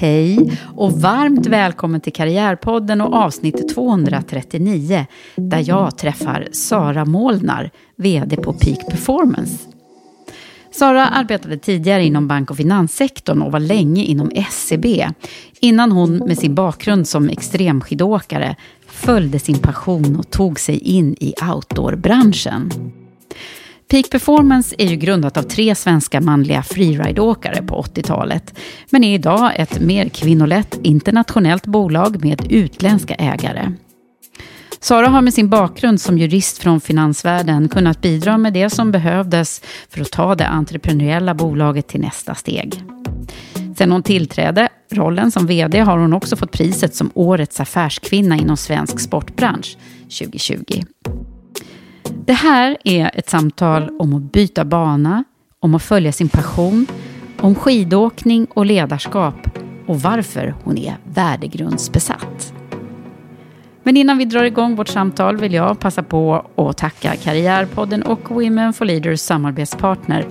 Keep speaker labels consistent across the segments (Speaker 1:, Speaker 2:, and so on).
Speaker 1: Hej och varmt välkommen till Karriärpodden och avsnitt 239 där jag träffar Sara Målnar, VD på Peak Performance. Sara arbetade tidigare inom bank och finanssektorn och var länge inom SCB innan hon med sin bakgrund som extremskidåkare följde sin passion och tog sig in i outdoorbranschen. Peak Performance är ju grundat av tre svenska manliga freerideåkare på 80-talet, men är idag ett mer kvinnolett internationellt bolag med utländska ägare. Sara har med sin bakgrund som jurist från finansvärlden kunnat bidra med det som behövdes för att ta det entreprenöriella bolaget till nästa steg. Sen hon tillträdde rollen som VD har hon också fått priset som Årets affärskvinna inom svensk sportbransch 2020. Det här är ett samtal om att byta bana, om att följa sin passion, om skidåkning och ledarskap och varför hon är värdegrundsbesatt. Men innan vi drar igång vårt samtal vill jag passa på att tacka Karriärpodden och Women for Leaders samarbetspartner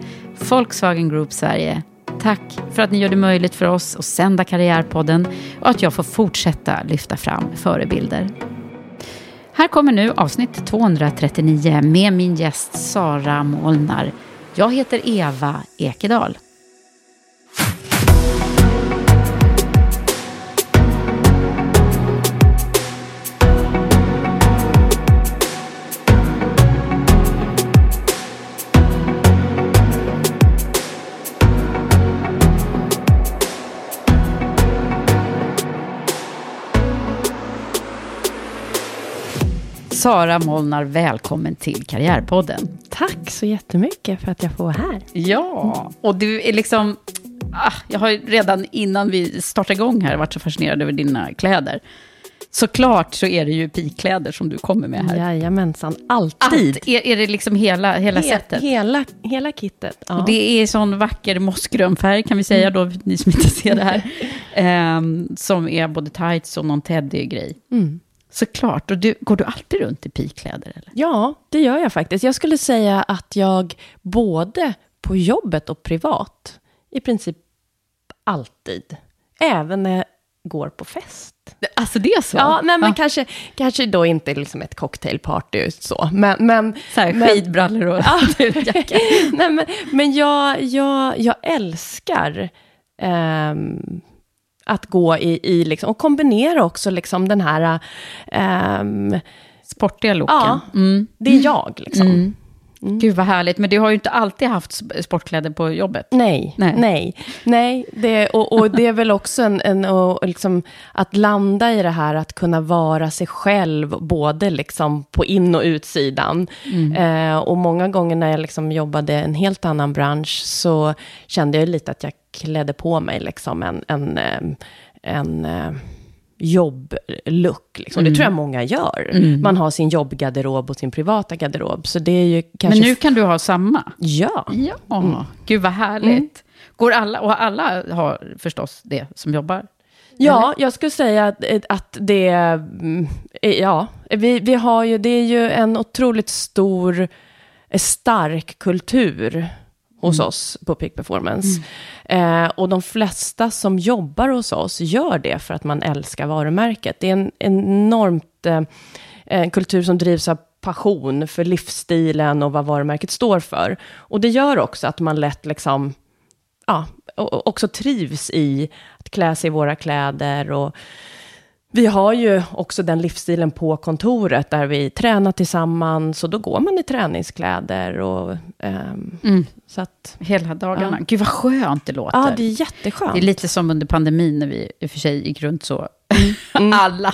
Speaker 1: Volkswagen Group Sverige. Tack för att ni gör det möjligt för oss att sända Karriärpodden och att jag får fortsätta lyfta fram förebilder. Här kommer nu avsnitt 239 med min gäst Sara Molnar. Jag heter Eva Ekedal. Sara Molnar, välkommen till Karriärpodden.
Speaker 2: Tack så jättemycket för att jag får vara här.
Speaker 1: Ja, och du är liksom... Ah, jag har redan innan vi startade igång här varit så fascinerad över dina kläder. Såklart så är det ju pikkläder som du kommer med här.
Speaker 2: Jajamensan, alltid.
Speaker 1: Allt, är, är det liksom hela, hela
Speaker 2: He-
Speaker 1: sättet?
Speaker 2: Hela, hela kittet. Ja.
Speaker 1: Det är sån vacker mossgrön färg kan vi säga då, ni som inte ser det här. Ehm, som är både tights och någon teddy-grej.
Speaker 2: Mm.
Speaker 1: Såklart. Och du, går du alltid runt i pikkläder? Eller?
Speaker 2: ja, det gör jag faktiskt. Jag skulle säga att jag både på jobbet och privat, i princip alltid, även när jag går på fest.
Speaker 1: Alltså det är så?
Speaker 2: Ja, nej, men
Speaker 1: Ja.
Speaker 2: kanske, kanske då inte liksom ett cocktailparty så, men... men
Speaker 1: Så här,
Speaker 2: men-
Speaker 1: skidbrallor och jacka.
Speaker 2: Nej, men, men jag, jag, jag älskar ehm, att gå i, i liksom, och kombinera också liksom den här, ehm,
Speaker 1: Sportiga looken.
Speaker 2: ja,
Speaker 1: Mm.
Speaker 2: det är jag liksom.
Speaker 1: Mm. Gud vad härligt. Men du har ju inte alltid haft sp- sportkläder på jobbet.
Speaker 2: Nej,
Speaker 1: Nej.
Speaker 2: nej, nej. det, och, och det är väl också en, en och liksom, att landa i det här att kunna vara sig själv, både liksom på in och utsidan. Eh, och många gånger när jag liksom jobbade i en helt annan bransch, så kände jag lite att jag klädde på mig liksom en, en, eh, en eh, jobblook. Liksom.
Speaker 1: Mm.
Speaker 2: Det tror jag många gör. Man har sin jobbgarderob och sin privata garderob. Så det är ju kanske...
Speaker 1: Men nu kan du ha samma.
Speaker 2: Ja.
Speaker 1: Ja, gud vad härligt. Går alla, och alla har förstås det som jobbar?
Speaker 2: Ja, jag skulle säga att, att det... mm, Ja, vi, vi har ju... Det är ju en otroligt stor, eh, stark kultur hos oss på Peak Performance. Eh, och de flesta som jobbar hos oss gör det för att man älskar varumärket. Det är en enormt eh, en kultur som drivs av passion för livsstilen och vad varumärket står för. Och det gör också att man lätt liksom ja, också trivs i att klä sig i våra kläder. Och vi har ju också den livsstilen på kontoret där vi tränar tillsammans och då går man i träningskläder. Och, ehm, så att,
Speaker 1: Hela dagarna.
Speaker 2: Ja.
Speaker 1: Gud vad skönt det låter.
Speaker 2: ja, det är jätteskönt.
Speaker 1: Det är lite som under pandemin när vi i och för sig gick runt så. Alla.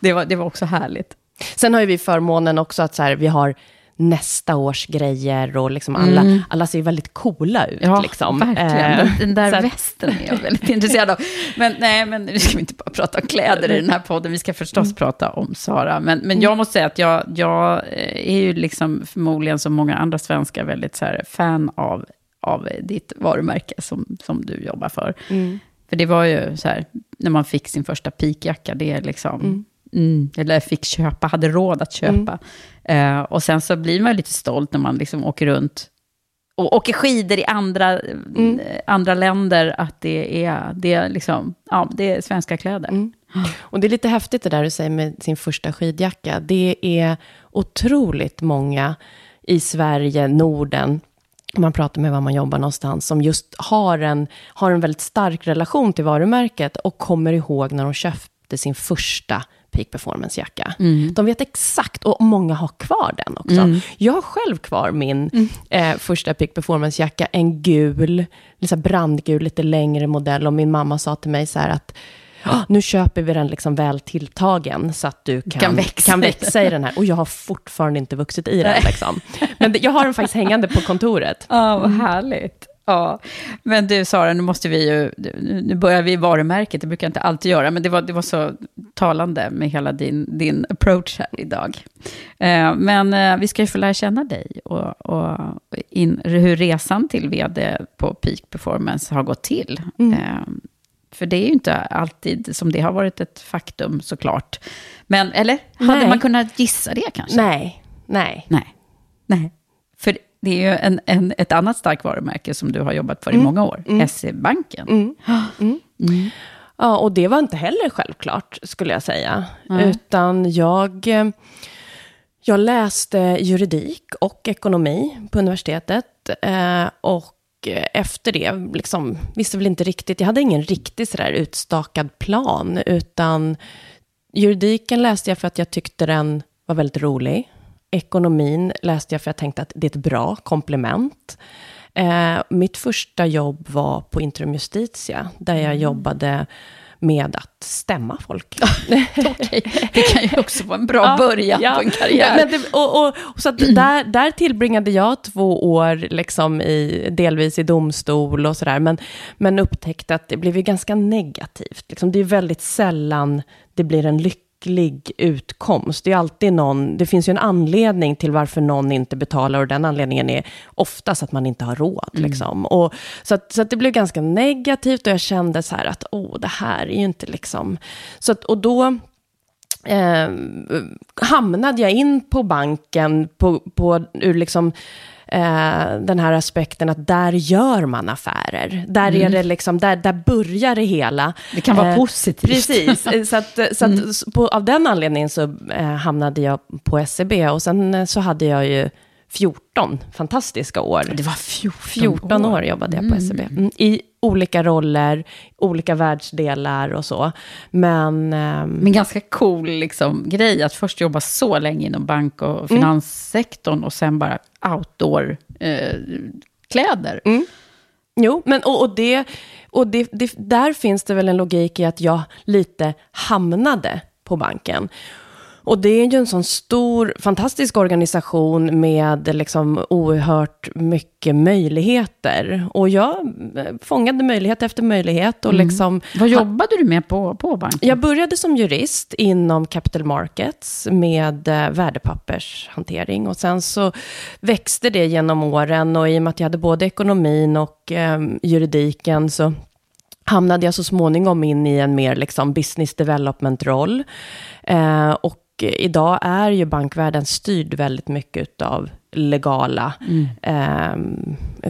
Speaker 1: Det, var, det var också härligt.
Speaker 2: Sen har ju vi förmånen också att så här, vi har nästa års grejer och liksom alla, alla ser ju väldigt coola ut.
Speaker 1: Ja,
Speaker 2: liksom.
Speaker 1: verkligen.
Speaker 2: Eh,
Speaker 1: Den, den där
Speaker 2: att-
Speaker 1: västen är jag väldigt intresserad av. Men nej, men nu ska vi inte bara prata om kläder i den här podden. Vi ska förstås
Speaker 2: Mm.
Speaker 1: prata om Sara. Men, men jag måste säga att jag, jag eh, är ju liksom förmodligen som många andra svenskar väldigt så här fan av, av ditt varumärke som, som du jobbar för.
Speaker 2: Mm.
Speaker 1: För det var ju så här, när man fick sin första pikjacka, det är liksom... Mm, eller fick köpa, hade råd att köpa.
Speaker 2: Mm.
Speaker 1: Eh, och sen så blir man lite stolt när man liksom åker runt och åker skidor i andra,
Speaker 2: Mm.
Speaker 1: eh, andra länder, att det är, det, är liksom, ja, det är svenska kläder.
Speaker 2: Mm. Och det är lite häftigt det där du säger med sin första skidjacka. Det är otroligt många i Sverige, Norden, man pratar med var man jobbar någonstans, som just har en, har en väldigt stark relation till varumärket och kommer ihåg när de köpte sin första Peak Performance-jacka. De vet exakt, och många har kvar den också. Jag har själv kvar min eh, första Peak Performance-jacka, en gul, liksom brandgul, lite längre modell. Och min mamma sa till mig så här att "Ah, nu köper vi den liksom väl tilltagen så att du kan,
Speaker 1: Kan växa
Speaker 2: kan
Speaker 1: i
Speaker 2: växa i den här. Och jag har fortfarande inte vuxit i den. Liksom. Men jag har den faktiskt hängande på kontoret.
Speaker 1: Ja, vad härligt. Ja, men du Sara, nu måste vi ju, nu börjar vi i varumärket, det brukar jag inte alltid göra, men det var, det var så talande med hela din, din approach här idag. Eh, men eh, vi ska ju få lära känna dig och, och in, hur resan till vd på Peak Performance har gått till. Eh, för det är ju inte alltid som det har varit ett faktum såklart. Men, eller? Hade
Speaker 2: Nej.
Speaker 1: man kunnat gissa det kanske?
Speaker 2: Nej, nej.
Speaker 1: Nej. Nej. Det är ju en, en, ett annat starkt varumärke som du har jobbat för i många år. SE-banken.
Speaker 2: Ja, och det var inte heller självklart, skulle jag säga. Utan jag, eh, jag läste juridik och ekonomi på universitetet. Eh, och efter det, liksom, visste väl inte riktigt, jag hade ingen riktigt sådär utstakad plan, utan juridiken läste jag för att jag tyckte den var väldigt rolig. Ekonomin läste jag för jag tänkte att det är ett bra komplement. Eh, mitt första jobb var på Intrum Justitia, där jag jobbade med att stämma folk.
Speaker 1: Okej, Det kan ju också vara en bra
Speaker 2: Ja,
Speaker 1: början
Speaker 2: ja.
Speaker 1: på en karriär.
Speaker 2: Det, och, och, så där, där tillbringade jag två år, liksom i, delvis i domstol och sådär, men, men upptäckte att det blev ju ganska negativt. Liksom, det är väldigt sällan det blir en lycklig utkomst. Det är alltid någon, det finns ju en anledning till varför någon inte betalar och den anledningen är oftast att man inte har råd. Liksom. Och, så att, så att det blev ganska negativt och jag kände så här att, åh, det här är ju inte liksom... Så att, och då eh, hamnade jag in på banken på, på ur liksom, eh, den här aspekten att där gör man affärer. Där, är det liksom, där, där börjar det hela.
Speaker 1: Det kan vara
Speaker 2: Eh,
Speaker 1: positivt.
Speaker 2: Precis, så, att, så att, s- på, av den anledningen så eh, hamnade jag på SEB och sen eh, så hade jag ju 14 fantastiska år.
Speaker 1: Det var 14,
Speaker 2: 14 år jobbade jag på SEB. Mm, I olika roller, olika världsdelar och så. Men... ehm,
Speaker 1: Men ganska cool liksom, grej att först jobba så länge inom bank och finanssektorn och sen bara outdoor-kläder.
Speaker 2: Jo, men och, och, det, och det, det, där finns det väl en logik i att jag lite hamnade på banken. Och det är ju en sån stor, fantastisk organisation med liksom oerhört mycket möjligheter. Och jag eh, fångade möjlighet efter möjlighet. Och
Speaker 1: Mm.
Speaker 2: liksom,
Speaker 1: Vad jobbade du med på, på banken?
Speaker 2: jag började som jurist inom capital markets med eh, värdepappershantering. Och sen så växte det genom åren och i och med att jag hade både ekonomin och eh, juridiken så hamnade jag så småningom in i en mer liksom business development-roll. Eh, och idag är ju bankvärlden styrd väldigt mycket av legala eh,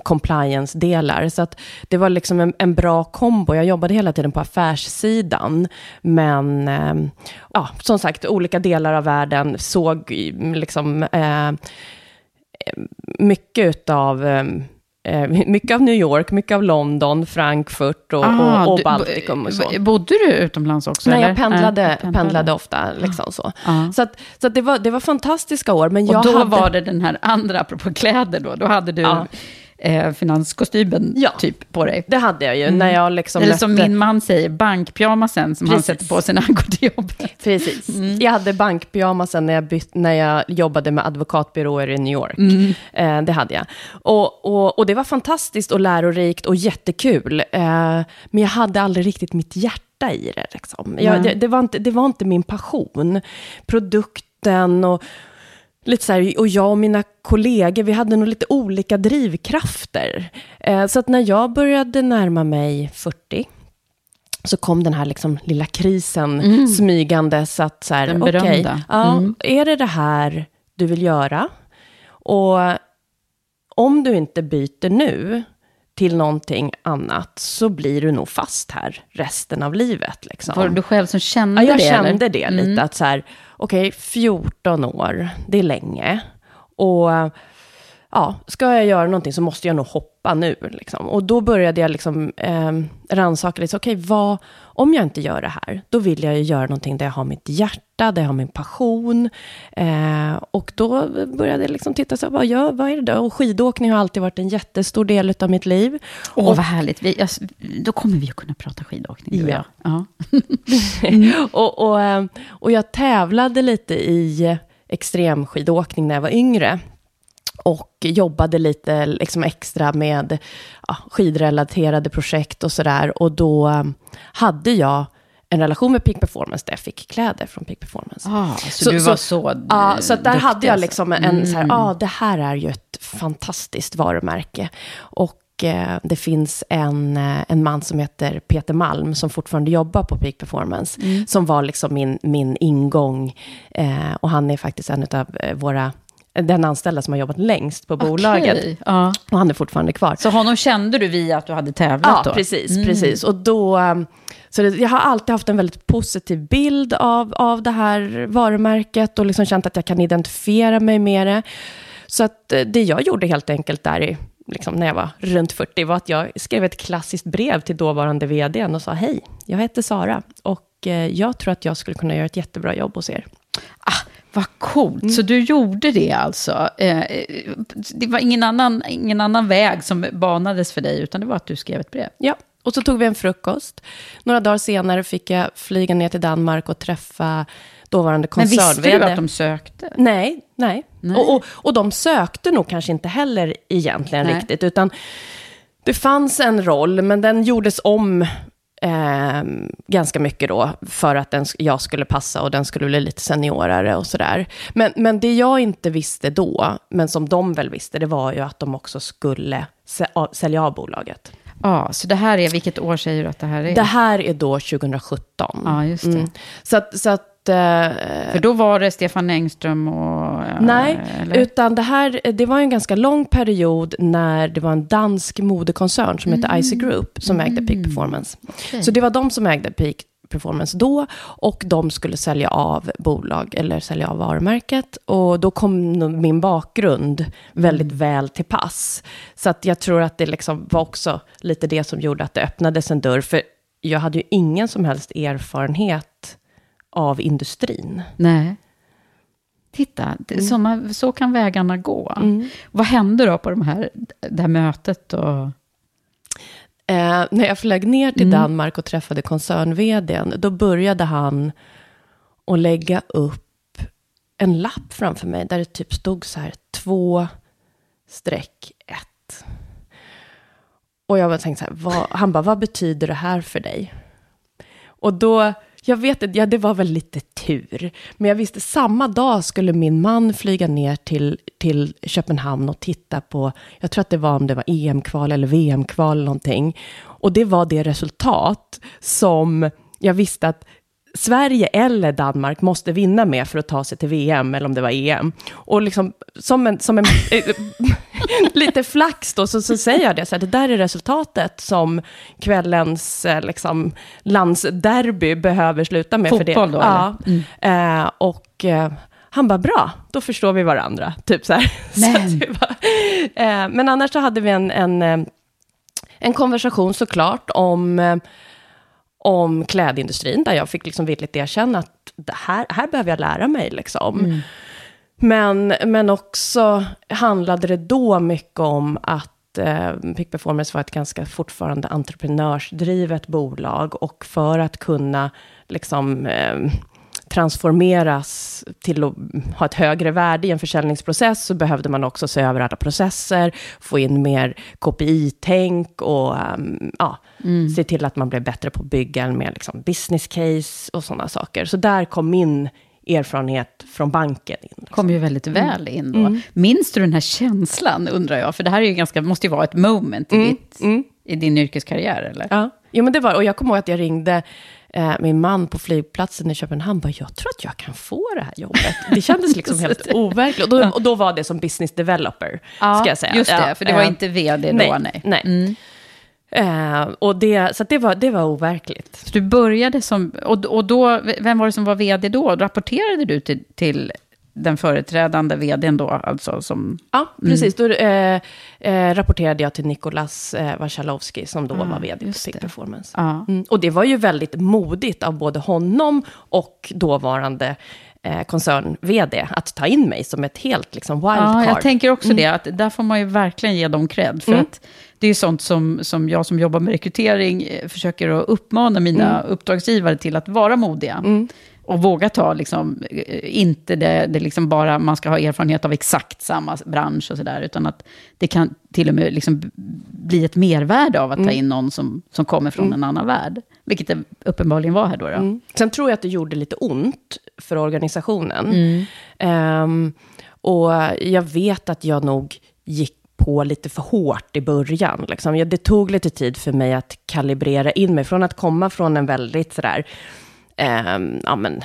Speaker 2: compliance-delar. Så att det var liksom en, en bra kombo. Jag jobbade hela tiden på affärssidan. Men eh, ja, som sagt, olika delar av världen såg liksom eh, mycket av mycket av New York, mycket av London, Frankfurt och,
Speaker 1: Ah,
Speaker 2: och, och Baltikum och så.
Speaker 1: Bodde du utomlands också?
Speaker 2: Nej,
Speaker 1: eller?
Speaker 2: jag pendlade,
Speaker 1: Nej, du
Speaker 2: pendlade ofta. Liksom så
Speaker 1: Ja.
Speaker 2: så, att, så att det, var, det var fantastiska år. Men
Speaker 1: Och då
Speaker 2: hade,
Speaker 1: var det den här andra, apropå kläder då, då hade du
Speaker 2: Ja.
Speaker 1: Eh, finanskostymen
Speaker 2: Ja.
Speaker 1: typ på dig.
Speaker 2: Det hade jag ju, när jag liksom
Speaker 1: Eller som
Speaker 2: mötte-
Speaker 1: min man säger, bankpyjamasen som han
Speaker 2: Precis.
Speaker 1: sätter på sig när han går till jobbet.
Speaker 2: Precis.
Speaker 1: Mm.
Speaker 2: Jag hade bankpyjamasen när jag, när jag jobbade med advokatbyråer i New York.
Speaker 1: Mm.
Speaker 2: Eh, det hade jag. Och, och, och det var fantastiskt och lärorikt och jättekul. Eh, men jag hade aldrig riktigt mitt hjärta i det. Liksom. Jag, det, det, var inte, det var inte min passion. Produkten och lite så här, och jag och mina kollegor, vi hade nog lite olika drivkrafter. Eh, så att när jag började närma mig 40, så kom den här liksom lilla krisen smygande. Så att så här,
Speaker 1: Den
Speaker 2: okej,
Speaker 1: berömda.
Speaker 2: ja,
Speaker 1: Mm.
Speaker 2: är det det här du vill göra? Och om du inte byter nu till någonting annat, så blir du nog fast här resten av livet. Liksom.
Speaker 1: Var det du själv som kände
Speaker 2: Ja, jag
Speaker 1: det?
Speaker 2: kände
Speaker 1: eller?
Speaker 2: det
Speaker 1: Mm.
Speaker 2: lite. Att så här, okej, 14 år, det är länge. Och ja, ska jag göra någonting så måste jag nog hoppa nu. Liksom. Och då började jag liksom, eh, rannsaka lite, okej, vad, om jag inte gör det här, då vill jag ju göra någonting där jag har mitt hjärta, där jag har min passion. Eh, och då började jag liksom titta, så, vad, gör, vad är det då? Och skidåkning har alltid varit en jättestor del av mitt liv.
Speaker 1: Åh,
Speaker 2: och,
Speaker 1: vad härligt. Vi, jag, då kommer vi att kunna prata skidåkning, du och
Speaker 2: Ja.
Speaker 1: jag. Ja.
Speaker 2: och, och, eh, och jag tävlade lite i extremskidåkning när jag var yngre. Och jobbade lite liksom extra med ja, skidrelaterade projekt och sådär. Och då hade jag en relation med Peak Performance där jag fick kläder från Peak Performance.
Speaker 1: Ah, så, du var så
Speaker 2: Ja, så där
Speaker 1: duktig
Speaker 2: hade jag
Speaker 1: alltså.
Speaker 2: liksom en så här,
Speaker 1: Mm.
Speaker 2: ja det här är ju ett fantastiskt varumärke. Och eh, det finns en, eh, en man som heter Peter Malm, som fortfarande jobbar på Peak Performance,
Speaker 1: Mm.
Speaker 2: som var liksom min, min ingång. Eh, och han är faktiskt en av våra, den anställda som har jobbat längst på bolaget.
Speaker 1: Ja.
Speaker 2: Och han är fortfarande kvar.
Speaker 1: Så honom kände du via att du hade tävlat
Speaker 2: Ja,
Speaker 1: då? Mm.
Speaker 2: precis, precis. Och då, så det, jag har alltid haft en väldigt positiv bild av, av det här varumärket och liksom känt att jag kan identifiera mig med det. Så att eh, det jag gjorde helt enkelt där i, liksom när jag var runt 40 var att jag skrev ett klassiskt brev till dåvarande vdn och sa hej, jag heter Sara och eh, jag tror att jag skulle kunna göra ett jättebra jobb hos er.
Speaker 1: Ah, vad coolt. Så du gjorde det alltså? Eh, det var ingen annan, ingen annan väg som banades för dig, utan det var att du skrev ett brev?
Speaker 2: Ja, och så tog vi en frukost. Några dagar senare fick jag flyga ner till Danmark och träffa dåvarande
Speaker 1: Men
Speaker 2: koncern
Speaker 1: visste du att de sökte?
Speaker 2: Nej, nej.
Speaker 1: Nej.
Speaker 2: Och, och, och de sökte nog kanske inte heller egentligen
Speaker 1: Nej.
Speaker 2: riktigt, utan det fanns en roll, men den gjordes om eh, ganska mycket då, för att den, jag skulle passa och den skulle bli lite seniorare och sådär. Men, men det jag inte visste då, men som de väl visste, det var ju att de också skulle sälja av bolaget.
Speaker 1: Ja, så det här är, vilket år säger du att det här är?
Speaker 2: Det här är då 2017.
Speaker 1: Ja, just det.
Speaker 2: Så att, så att eh,
Speaker 1: För då var det Stefan Engström och... ja,
Speaker 2: Nej,
Speaker 1: eller?
Speaker 2: utan det här, det var en ganska lång period när det var en dansk modekoncern som hette Icy Group som ägde Peak Performance. Så det var de som ägde Peak Performance då och de skulle sälja av bolag eller sälja av varumärket. Och då kom min bakgrund väldigt väl till pass. Så att jag tror att det liksom var också lite det som gjorde att det öppnades en dörr. För jag hade ju ingen som helst erfarenhet av industrin.
Speaker 1: Nej. Titta,
Speaker 2: Mm.
Speaker 1: såna, så kan vägarna gå. Vad hände då på de här, det här mötet? Och,
Speaker 2: Eh, när jag flög ner till Danmark och träffade koncern då började han att lägga upp en lapp framför mig där det typ stod så här två streck ett. Och jag bara tänkte så här, vad, han bara, vad betyder det här för dig? Och då, jag vet inte, ja det var väl lite tur. Men jag visste, samma dag skulle min man flyga ner till, till Köpenhamn och titta på, jag tror att det var om det var EM-kval eller VM-kval eller någonting. Och det var det resultat som jag visste att Sverige eller Danmark måste vinna med för att ta sig till VM, eller om det var EM. Och liksom, som en, som en lite flax då, så, så säger jag det, så här, det där är resultatet som kvällens eh, liksom, landsderby behöver sluta med.
Speaker 1: Fotboll
Speaker 2: för
Speaker 1: då,
Speaker 2: det. Ja. Mm. Eh, och eh, han bara, bra, då förstår vi varandra. Typ så här.
Speaker 1: Men,
Speaker 2: så bara, eh, men annars så hade vi en, en, eh, en konversation såklart om eh, om klädindustrin, där jag fick liksom villigt erkänna att det här, här behöver jag lära mig. Liksom. Mm. Men, men också handlade det då mycket om att eh, Peak Performance var ett ganska fortfarande entreprenörsdrivet bolag, och för att kunna liksom, eh, transformeras till att ha ett högre värde i en försäljningsprocess, så behövde man också se över alla processer, få in mer KPI-tänk och um, ja, mm. se till att man blev bättre på att bygga en mer liksom, business case och sådana saker. Så där kom min erfarenhet från banken in. Liksom.
Speaker 1: Kom ju väldigt mm. väl in då. Mm. Minns du den här känslan, undrar jag? För det här är ju ganska, måste ju vara ett moment i, mm. ditt, mm. i din yrkeskarriär, eller?
Speaker 2: Ja, jo, men det var Och jag kommer ihåg att jag ringde eh, min man på flygplatsen i Köpenhamn, bara, jag tror att jag kan få det här jobbet. Det kändes liksom helt overkligt. Och då, och då var det som business developer,
Speaker 1: ja,
Speaker 2: ska jag säga.
Speaker 1: just det, för det var eh, inte vd då,
Speaker 2: nej.
Speaker 1: nej.
Speaker 2: nej. Mm. Uh, och det, så det, var, det var overkligt.
Speaker 1: Så du började som, och, och då, vem var det som var vd då? Rapporterade du till, till den företrädande vdn då, alltså som...
Speaker 2: Ja, precis. Mm. Då eh, eh, rapporterade jag till Nikolas eh, Warszalowski, som då ah, var vd på Peak Performance. Ah. Mm. Och det var ju väldigt modigt av både honom och dåvarande eh, koncern-vd att ta in mig som ett helt liksom, wildcard.
Speaker 1: Ja, jag tänker också mm. det, att där får man ju verkligen ge dem cred. För mm. att det är sånt som, som jag som jobbar med rekrytering eh, försöker att uppmana mina mm. uppdragsgivare till att vara modiga. Och våga ta, liksom, eh, inte det, det liksom bara man ska ha erfarenhet av exakt samma bransch och sådär, utan att det kan till och med liksom bli ett mervärde av att mm. ta in någon som, som kommer från mm. en annan värld. Vilket det uppenbarligen var här då. då. Mm.
Speaker 2: Sen tror jag att det gjorde lite ont för organisationen. Um, och jag vet att jag nog gick på lite för hårt i början. Liksom. Det tog lite tid för mig att kalibrera in mig, från att komma från en väldigt sådär, eh, ja men,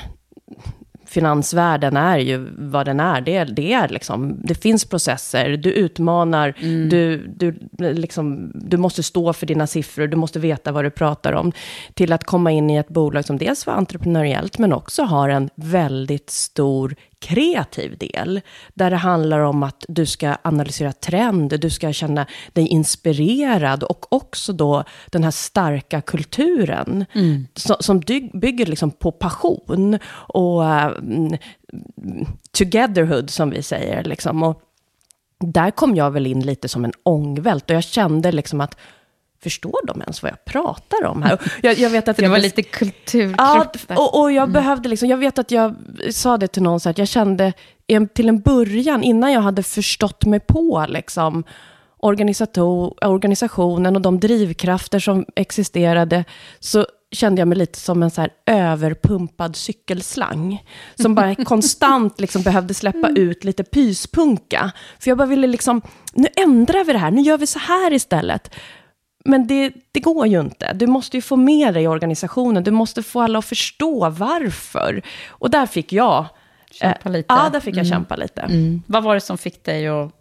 Speaker 2: finansvärlden är ju vad den är. Det, det, är liksom, det finns processer, du utmanar, mm. du, du, liksom, du måste stå för dina siffror, du måste veta vad du pratar om. Till att komma in i ett bolag som dels var entreprenöriellt, men också har en väldigt stor kreativ del, där det handlar om att du ska analysera trender, du ska känna dig inspirerad och också då den här starka kulturen mm. som, som bygger liksom på passion och um, togetherhood som vi säger. Liksom. Och där kom jag väl in lite som en ångvält och jag kände liksom att förstår de ens vad jag pratar om här?
Speaker 1: Jag, jag vet att det,
Speaker 2: det
Speaker 1: var lite
Speaker 2: kulturkrock ja, och, och jag mm. behövde liksom, jag vet att jag sa det till någon, så att jag kände till en början, innan jag hade förstått mig på liksom, organisationen och de drivkrafter som existerade, så kände jag mig lite som en så överpumpad cykelslang. Som bara konstant liksom behövde släppa mm. ut lite pyspunka. För jag bara ville liksom, nu ändrar vi det här, nu gör vi så här istället. Men det, det går ju inte. Du måste ju få med dig organisationen. Du måste få alla att förstå varför. Och där fick jag...
Speaker 1: Kämpa lite.
Speaker 2: ja, där fick jag mm. kämpa lite. Mm.
Speaker 1: Vad var det som fick dig att,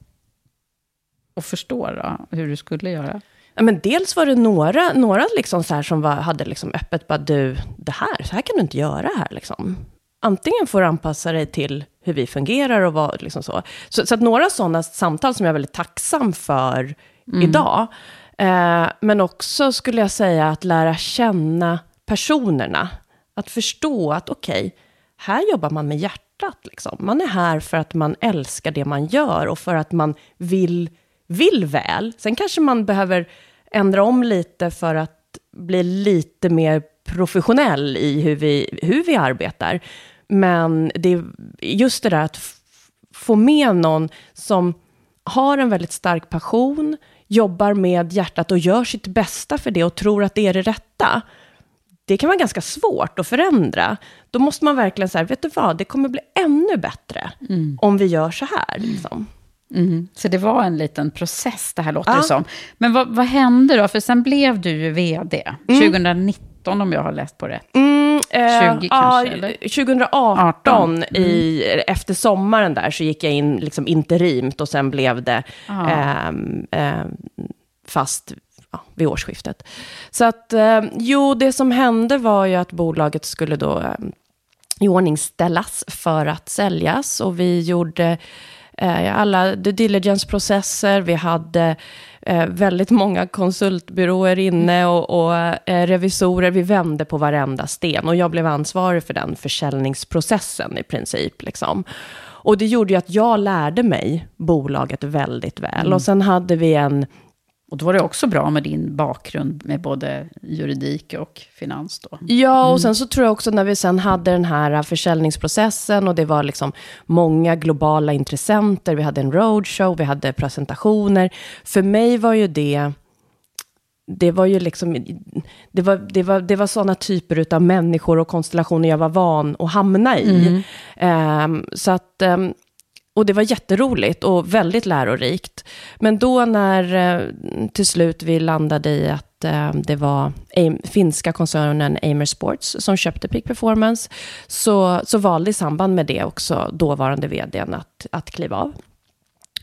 Speaker 1: att förstå då, hur du skulle göra?
Speaker 2: Ja, men dels var det några, några liksom så här som var, hade liksom öppet, bara du, det här, så här kan du inte göra här. Liksom. Antingen får du anpassa dig till hur vi fungerar och vad, liksom så. Så, så att några sådana samtal som jag är väldigt tacksam för mm. idag, Eh, Eh, men också skulle jag säga att lära känna personerna. Att förstå att okej, okay, här jobbar man med hjärtat. Liksom. Man är här för att man älskar det man gör och för att man vill, vill väl. Sen kanske man behöver ändra om lite för att bli lite mer professionell i hur vi, hur vi arbetar. men det är just det där att få med någon som har en väldigt stark passion, jobbar med hjärtat och gör sitt bästa för det och tror att det är det rätta. Det kan vara ganska svårt att förändra. Då måste man verkligen säga, vet du vad, det kommer bli ännu bättre om vi gör så här. Liksom.
Speaker 1: Mm. Så det var en liten process, det här låter
Speaker 2: Ja.
Speaker 1: det som. Men vad, vad hände då? För sen blev du ju vd, 2019 om jag har läst på rätt.
Speaker 2: Mm, eh,
Speaker 1: 20
Speaker 2: ja,
Speaker 1: kanske, eller?
Speaker 2: 2018, i, efter sommaren där, så gick jag in liksom interimt och sen blev det
Speaker 1: Ah.
Speaker 2: ehm, fast ja, vid årsskiftet. Så att, eh, jo, det som hände var ju att bolaget skulle då eh, iordningställas för att säljas och vi gjorde eh, alla due diligence-processer, vi hade eh, väldigt många konsultbyråer inne och, och eh, revisorer. Vi vände på varenda sten och jag blev ansvarig för den försäljningsprocessen i princip. Liksom. Och det gjorde ju att jag lärde mig bolaget väldigt väl. Och sen hade vi en
Speaker 1: Och då var det också bra med din bakgrund med både juridik och finans då.
Speaker 2: Ja, och sen så tror jag också när vi sen hade den här försäljningsprocessen och det var liksom många globala intressenter, vi hade en roadshow, vi hade presentationer. För mig var ju det, det var ju liksom, det var, det var, det var sådana typer av människor och konstellationer jag var van att hamna i. Ehm, så att, ehm, och det var jätteroligt och väldigt lärorikt. Men då när eh, till slut vi landade i att eh, det var finska koncernen Amer Sports som köpte Peak Performance, så, så valde i samband med det också dåvarande vdn att, att kliva av.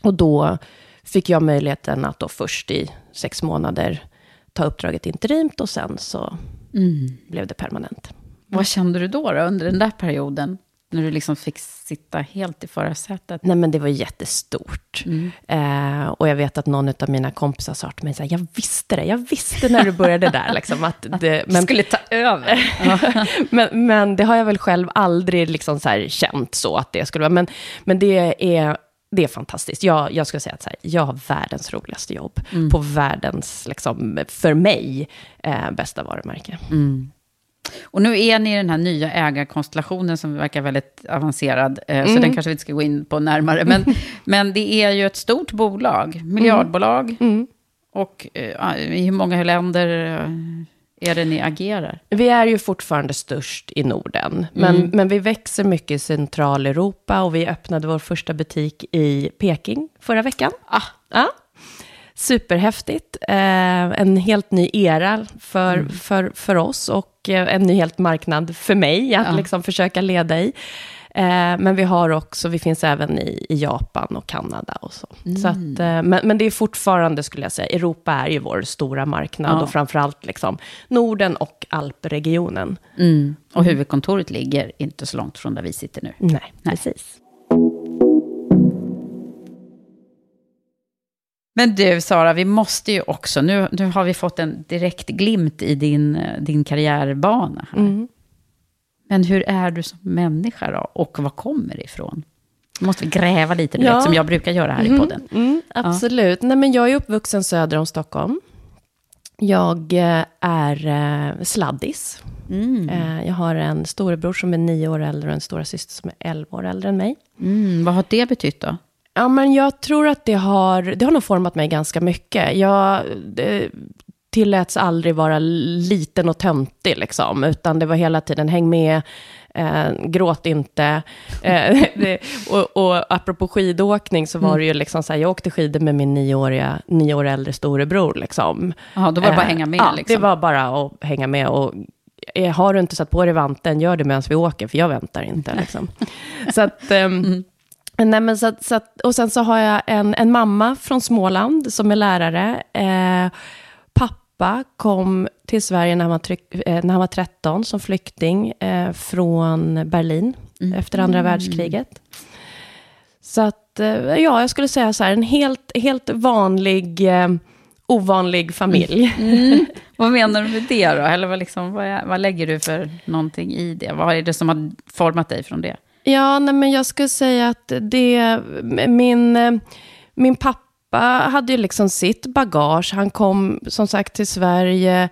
Speaker 2: Och då fick jag möjligheten att då först i sex månader ta uppdraget interimt och sen så blev det permanent.
Speaker 1: Vad kände du då, då under den där perioden? När du liksom fick sitta helt i förarsätet?
Speaker 2: Nej, men det var jättestort. Eh, och jag vet att någon av mina kompisar sa till mig, så här, jag visste det, jag visste när du började där. Liksom, att det, men,
Speaker 1: skulle ta över.
Speaker 2: men, men det har jag väl själv aldrig liksom så här känt så att det skulle vara. Men, men det är... Det är fantastiskt. Jag, jag skulle säga att så här, jag har världens roligaste jobb på världens, liksom, för mig, eh, bästa varumärke.
Speaker 1: Och nu är ni i den här nya ägarkonstellationen som verkar väldigt avancerad, eh, så den kanske vi inte ska gå in på närmare. Men, men det är ju ett stort bolag, miljardbolag. Och eh, i hur många länder eh, är det ni agerar?
Speaker 2: Vi är ju fortfarande störst i Norden, men, men vi växer mycket i Centraleuropa och vi öppnade vår första butik i Peking förra veckan.
Speaker 1: Ah.
Speaker 2: Ja. Superhäftigt. Eh, en helt ny era för, för, för oss och eh, en ny helt marknad för mig att
Speaker 1: Ja.
Speaker 2: liksom försöka leda i. Eh, men vi har också, vi finns även i, i Japan och Kanada och så. så att, eh, men, men det är fortfarande, skulle jag säga, Europa är ju vår stora marknad
Speaker 1: Ja.
Speaker 2: och framförallt liksom Norden och alpregionen.
Speaker 1: Och huvudkontoret ligger inte så långt från där vi sitter nu.
Speaker 2: Nej, precis.
Speaker 1: Men du, Sara, vi måste ju också... Nu, nu har vi fått en direkt glimt i din, eh, din karriärbana. Här. Men hur är du som människa då? Och var kommer det ifrån? Nu måste vi gräva lite,
Speaker 2: Ja.
Speaker 1: vet, som jag brukar göra här i podden.
Speaker 2: Mm, absolut. Nej, men jag är uppvuxen söder om Stockholm. Jag eh, är eh, sladdis. Eh, jag har en storebror som är nio år äldre och en stora syster som är elva år äldre än mig.
Speaker 1: Mm, vad har det betytt då?
Speaker 2: Ja, men jag tror att det har, det har nog format mig ganska mycket. Jag det tilläts aldrig vara liten och töntig, liksom, utan det var hela tiden, häng med, eh, gråt inte. Eh, det, och, och apropå skidåkning, så var det ju liksom så här, jag åkte skidor med min nioåriga, nio år äldre storebror. Liksom.
Speaker 1: Ja, då var det bara att
Speaker 2: Eh,
Speaker 1: hänga med.
Speaker 2: Ja,
Speaker 1: liksom.
Speaker 2: det var bara att hänga med. Och eh, har du inte satt på dig vanten, gör det medan vi åker, för jag väntar inte. Liksom. så att, ehm, nej, men så, så och sen så har jag en, en mamma från Småland som är lärare. Eh, pappa kom till Sverige när han var, tryck, eh, när han var 13 som flykting eh, från Berlin efter andra världskriget. Så att, eh, ja, jag skulle säga så här, en helt, helt vanlig, eh, ovanlig familj.
Speaker 1: Vad menar du med det då? Eller vad, liksom, vad, är, vad lägger du för någonting i det? Vad är det som har format dig från det?
Speaker 2: Ja, nej, men jag skulle säga att det, min, min pappa hade ju liksom sitt bagage. Han kom som sagt till Sverige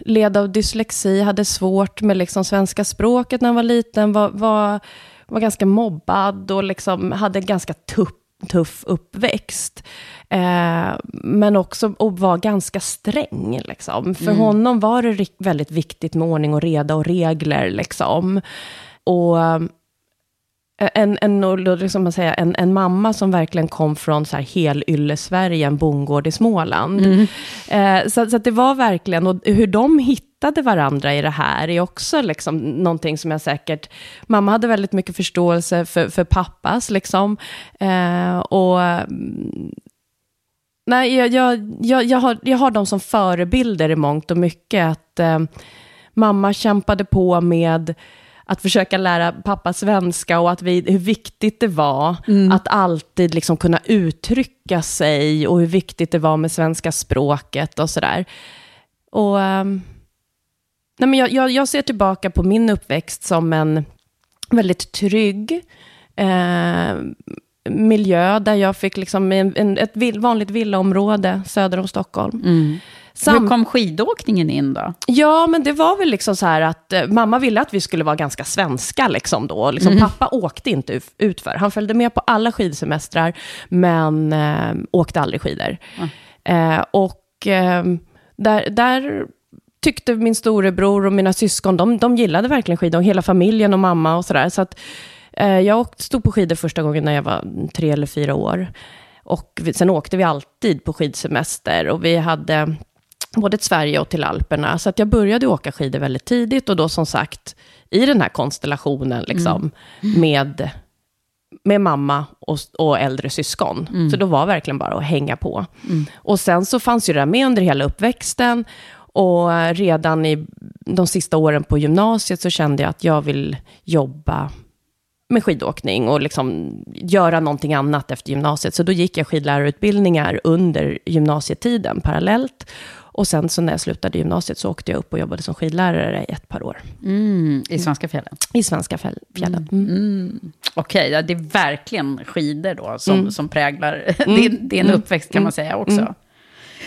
Speaker 2: led av dyslexi, hade svårt med liksom svenska språket när han var liten, var, var, var ganska mobbad och liksom hade en ganska tuff, tuff uppväxt. Eh, men också och var ganska sträng. Liksom. För mm. honom var det väldigt viktigt med ordning och reda och regler. Liksom. Och en, en, liksom man säger, en, en mamma som verkligen kom från så här helylle-Sverige, en bondgård i Småland. Mm. Eh, så, så det var verkligen, och hur de hittade varandra i det här är också liksom någonting som jag säkert... Mamma hade väldigt mycket förståelse för, för pappas, liksom. Eh, och... Nej, jag, jag, jag, jag, har, jag har dem som förebilder i mångt och mycket. Att eh, mamma kämpade på med att försöka lära pappa svenska och att vi, hur viktigt det var mm. att alltid liksom kunna uttrycka sig och hur viktigt det var med svenska språket och sådär. Och, um, nej men jag, jag, jag, ser tillbaka på min uppväxt som en väldigt trygg eh, miljö där jag fick liksom en, en, ett vanligt villaområde söder om Stockholm. Mm.
Speaker 1: Sam Hur kom skidåkningen in då?
Speaker 2: Ja, men det var väl liksom så här att eh, mamma ville att vi skulle vara ganska svenska liksom då. Liksom, mm. Pappa åkte inte utför. Han följde med på alla skidsemestrar, men eh, åkte aldrig skidor. Mm. Eh, och eh, där, där tyckte min storebror och mina syskon, de, de gillade verkligen skidor, hela familjen och mamma och sådär. Så att eh, jag stod på skidor första gången när jag var tre eller fyra år. Och sen åkte vi alltid på skidsemester och vi hade både till Sverige och till Alperna. Så att jag började åka skidor väldigt tidigt och då som sagt i den här konstellationen liksom, mm. med, med mamma och, och äldre syskon. Mm. Så då var det verkligen bara att hänga på. Mm. Och sen så fanns ju det där med under hela uppväxten. Och redan i de sista åren på gymnasiet så kände jag att jag vill jobba med skidåkning och liksom göra någonting annat efter gymnasiet. Så då gick jag skidlärarutbildningar under gymnasietiden parallellt. Och sen så när jag slutade gymnasiet så åkte jag upp och jobbade som skidlärare i ett par år.
Speaker 1: Mm, I svenska fjällen?
Speaker 2: I svenska fjällen.
Speaker 1: Mm. Mm. Okej, okay, det är verkligen skidor då som, mm. som präglar mm. din, din mm. uppväxt kan man säga också.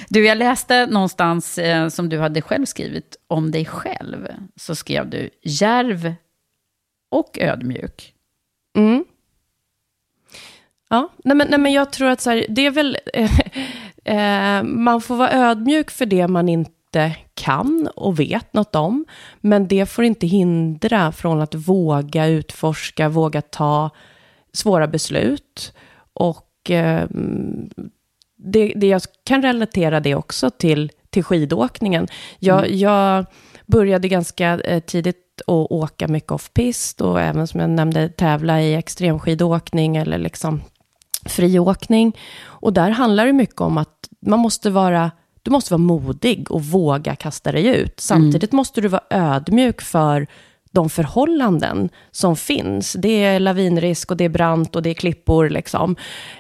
Speaker 1: Du, jag läste någonstans eh, som du hade själv skrivit om dig själv. Så skrev du järv och ödmjuk.
Speaker 2: Mm. Ja, nej men, nej men jag tror att så här, det är väl... Eh, man får vara ödmjuk för det man inte kan och vet något om. Men det får inte hindra från att våga utforska, våga ta svåra beslut. Och eh, det, det, jag kan relatera det också till, till skidåkningen. Jag, mm. jag började ganska eh, tidigt att åka mycket off-pist och även som jag nämnde tävla i extremskidåkning eller liksom friåkning. Och där handlar det mycket om att man måste vara, du måste vara modig och våga kasta dig ut. Samtidigt mm. måste du vara ödmjuk för de förhållanden som finns. Det är lavinrisk och det är brant och det är klippor. Liksom.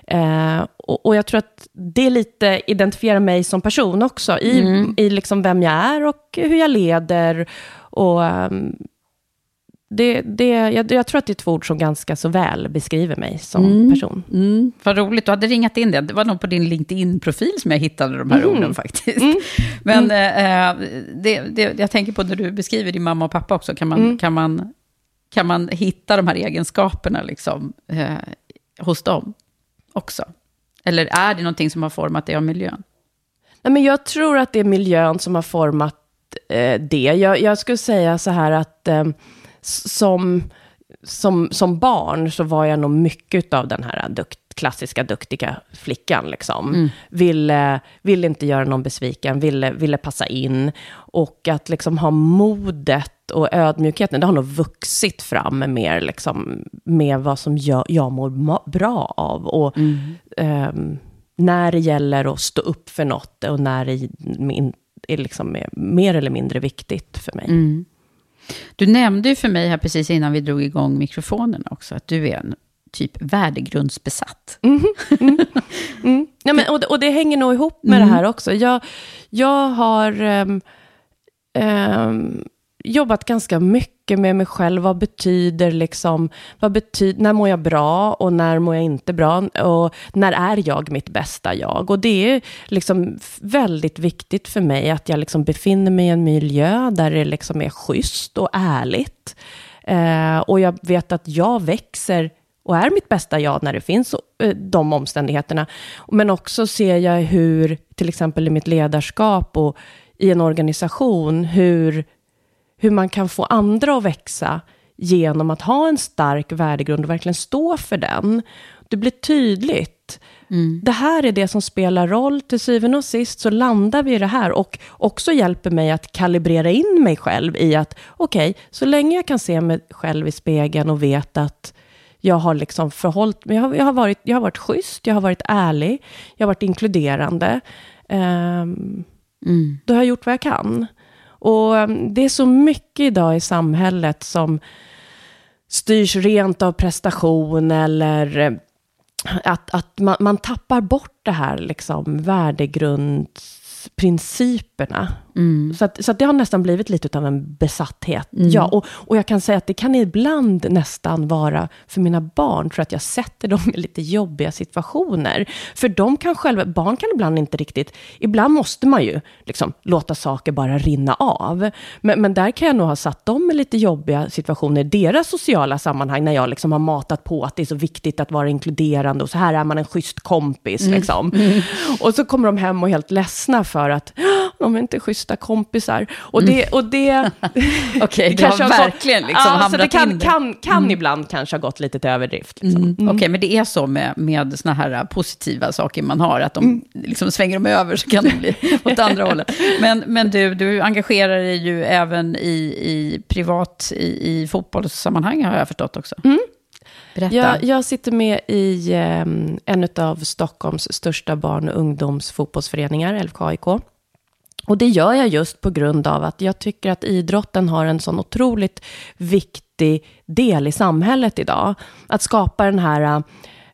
Speaker 2: Eh, och, och, jag tror att det lite identifierar mig som person också, i, mm. i liksom vem jag är och hur jag leder. Och um, det, det, jag, jag, tror att det är två ord som ganska så väl beskriver mig som mm. person.
Speaker 1: Mm. Vad roligt, du hade ringat in det. Det var nog på din LinkedIn-profil som jag hittade de här mm. orden faktiskt. Mm. Men mm. eh, det, det, jag tänker på när du beskriver din mamma och pappa också, kan man, mm. kan man, kan man hitta de här egenskaperna liksom, eh, hos dem också? Eller är det någonting som har format det av miljön?
Speaker 2: Nej, men jag tror att det är miljön som har format eh, det. Jag, jag skulle säga så här att eh, som, som, som barn så var jag nog mycket av den här dukt, klassiska duktiga flickan. Liksom. Mm. Ville, ville inte göra någon besviken, ville, ville passa in. Och att liksom ha modet och ödmjukheten, det har nog vuxit fram mer liksom, med vad som jag, jag mår bra av. Och mm. um, när det gäller att stå upp för något och när det är liksom mer eller mindre viktigt för mig. Mm.
Speaker 1: Du nämnde ju för mig här precis innan vi drog igång mikrofonen också, att du är en typ värdegrundsbesatt. Mm, mm,
Speaker 2: mm. Ja, men, och, och, det hänger nog ihop med det mm. här också. Jag, jag har... Um, um, jobbat ganska mycket med mig själv. Vad betyder liksom, vad betyder, när mår jag bra och när mår jag inte bra? Och när är jag mitt bästa jag? Och det är liksom väldigt viktigt för mig att jag liksom befinner mig i en miljö där det liksom är schysst och ärligt. Eh, och jag vet att jag växer och är mitt bästa jag när det finns eh, de omständigheterna. Men också ser jag hur, till exempel i mitt ledarskap och i en organisation, hur, hur man kan få andra att växa genom att ha en stark värdegrund och verkligen stå för den. Det blir tydligt. Mm. Det här är det som spelar roll. Till syvende och sist så landar vi i det här och också hjälper mig att kalibrera in mig själv i att okej, okay, så länge jag kan se mig själv i spegeln och vet att jag har liksom förhållit mig, jag har, jag har, varit, jag har varit schysst, jag har varit ärlig, jag har varit inkluderande. Um, mm. Då har jag gjort vad jag kan. Och ehm, det är så mycket idag i samhället som styrs rent av prestation eller eh, att, att man, man tappar bort det här liksom värdegrundsprinciperna. Mm. Så, att, så att det har nästan blivit lite av en besatthet. Mm. Ja, och, och jag kan säga att det kan ibland nästan vara för mina barn, för att jag sätter dem i lite jobbiga situationer. För de kan själva, barn kan ibland inte riktigt, ibland måste man ju liksom låta saker bara rinna av. Men, men där kan jag nog ha satt dem i lite jobbiga situationer, deras sociala sammanhang, när jag liksom har matat på att det är så viktigt att vara inkluderande och så här är man en schysst kompis. Mm. Liksom. Mm. Och så kommer de hem och är helt ledsna för att de är inte schyssta kompisar. Och det... Och det
Speaker 1: Okej, okay, det har verkligen liksom ja, hamnat
Speaker 2: så det kan,
Speaker 1: in
Speaker 2: kan, kan mm. ibland kanske ha gått lite till överdrift. Liksom. Mm.
Speaker 1: Mm. Okej, okay, men det är så med, med såna här positiva saker man har, att de mm. liksom svänger de över så kan det bli åt andra hållet. Men, men du, du engagerar dig ju även i, i privat, i, i fotbollssammanhang har jag förstått också.
Speaker 2: Mm. Berätta. Jag, jag, sitter med i um, en av Stockholms största barn och ungdomsfotbollsföreningar, LKAIK. Och det gör jag just på grund av att jag tycker att idrotten har en sån otroligt viktig del i samhället idag. Att skapa den här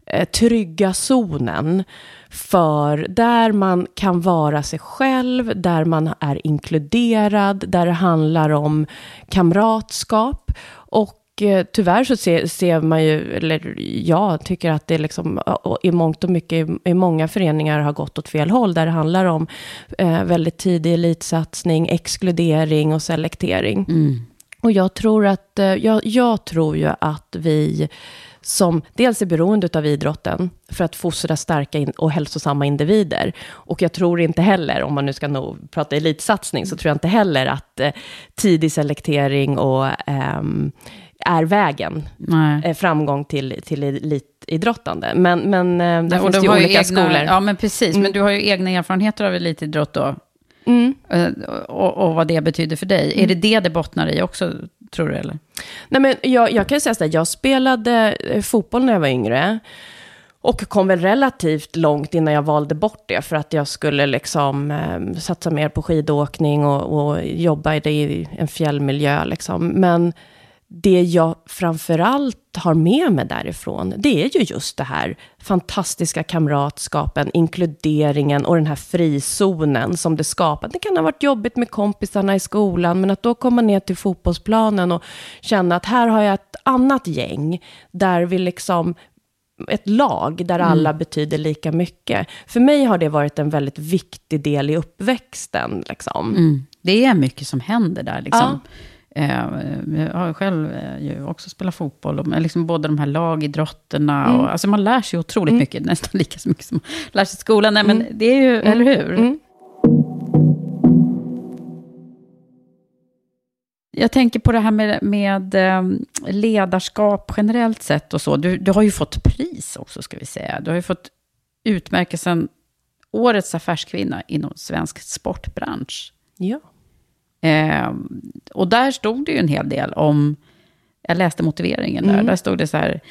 Speaker 2: eh, trygga zonen för där man kan vara sig själv, där man är inkluderad, där det handlar om kamratskap. Och tyvärr så ser, ser, man ju, eller jag tycker att det liksom i mångt och mycket i många föreningar har gått åt fel håll, där det handlar om eh, väldigt tidig elitsatsning, exkludering och selektering. Mm. Och jag tror att, eh, jag, jag tror ju att vi som dels är beroende av idrotten för att fostra starka och hälsosamma individer. Och jag tror inte heller, om man nu ska nog prata elitsatsning, så tror jag inte heller att eh, tidig selektering och eh, är vägen. Nej. Eh, framgång till, till elitidrottande. Men, men eh, där finns det ju olika egna, skolor.
Speaker 1: Ja, men precis. Mm. Men du har ju egna erfarenheter av elitidrott då. Mm. Eh, och, och, vad det betyder för dig. Mm. Är det det det bottnar i också, tror du? Eller?
Speaker 2: Nej, men jag, jag kan säga så här, jag spelade fotboll när jag var yngre. Och kom väl relativt långt innan jag valde bort det, för att jag skulle liksom eh, satsa mer på skidåkning och, och jobba i, det, i en fjällmiljö. Liksom. Men det jag framförallt har med mig därifrån, det är ju just det här fantastiska kamratskapen, inkluderingen och den här frizonen som det skapar. Det kan ha varit jobbigt med kompisarna i skolan, men att då komma ner till fotbollsplanen och känna att här har jag ett annat gäng, där vi liksom ett lag där mm. alla betyder lika mycket. För mig har det varit en väldigt viktig del i uppväxten. Liksom. Mm.
Speaker 1: Det är mycket som händer där. Liksom. Ja. Eh, jag har själv eh, ju också spelat fotboll, och liksom både de här lagidrotterna. Mm. Och, alltså man lär sig otroligt mm. mycket, nästan lika så mycket som man lär sig i skolan. Nej, men mm. det är ju, mm. eller hur? Mm. Jag tänker på det här med, med eh, ledarskap generellt sett och så. Du, du har ju fått pris också, ska vi säga. Du har ju fått utmärkelsen Årets affärskvinna inom svensk sportbransch.
Speaker 2: Ja.
Speaker 1: Eh, och där stod det ju en hel del om, jag läste motiveringen där, mm. där stod det så här,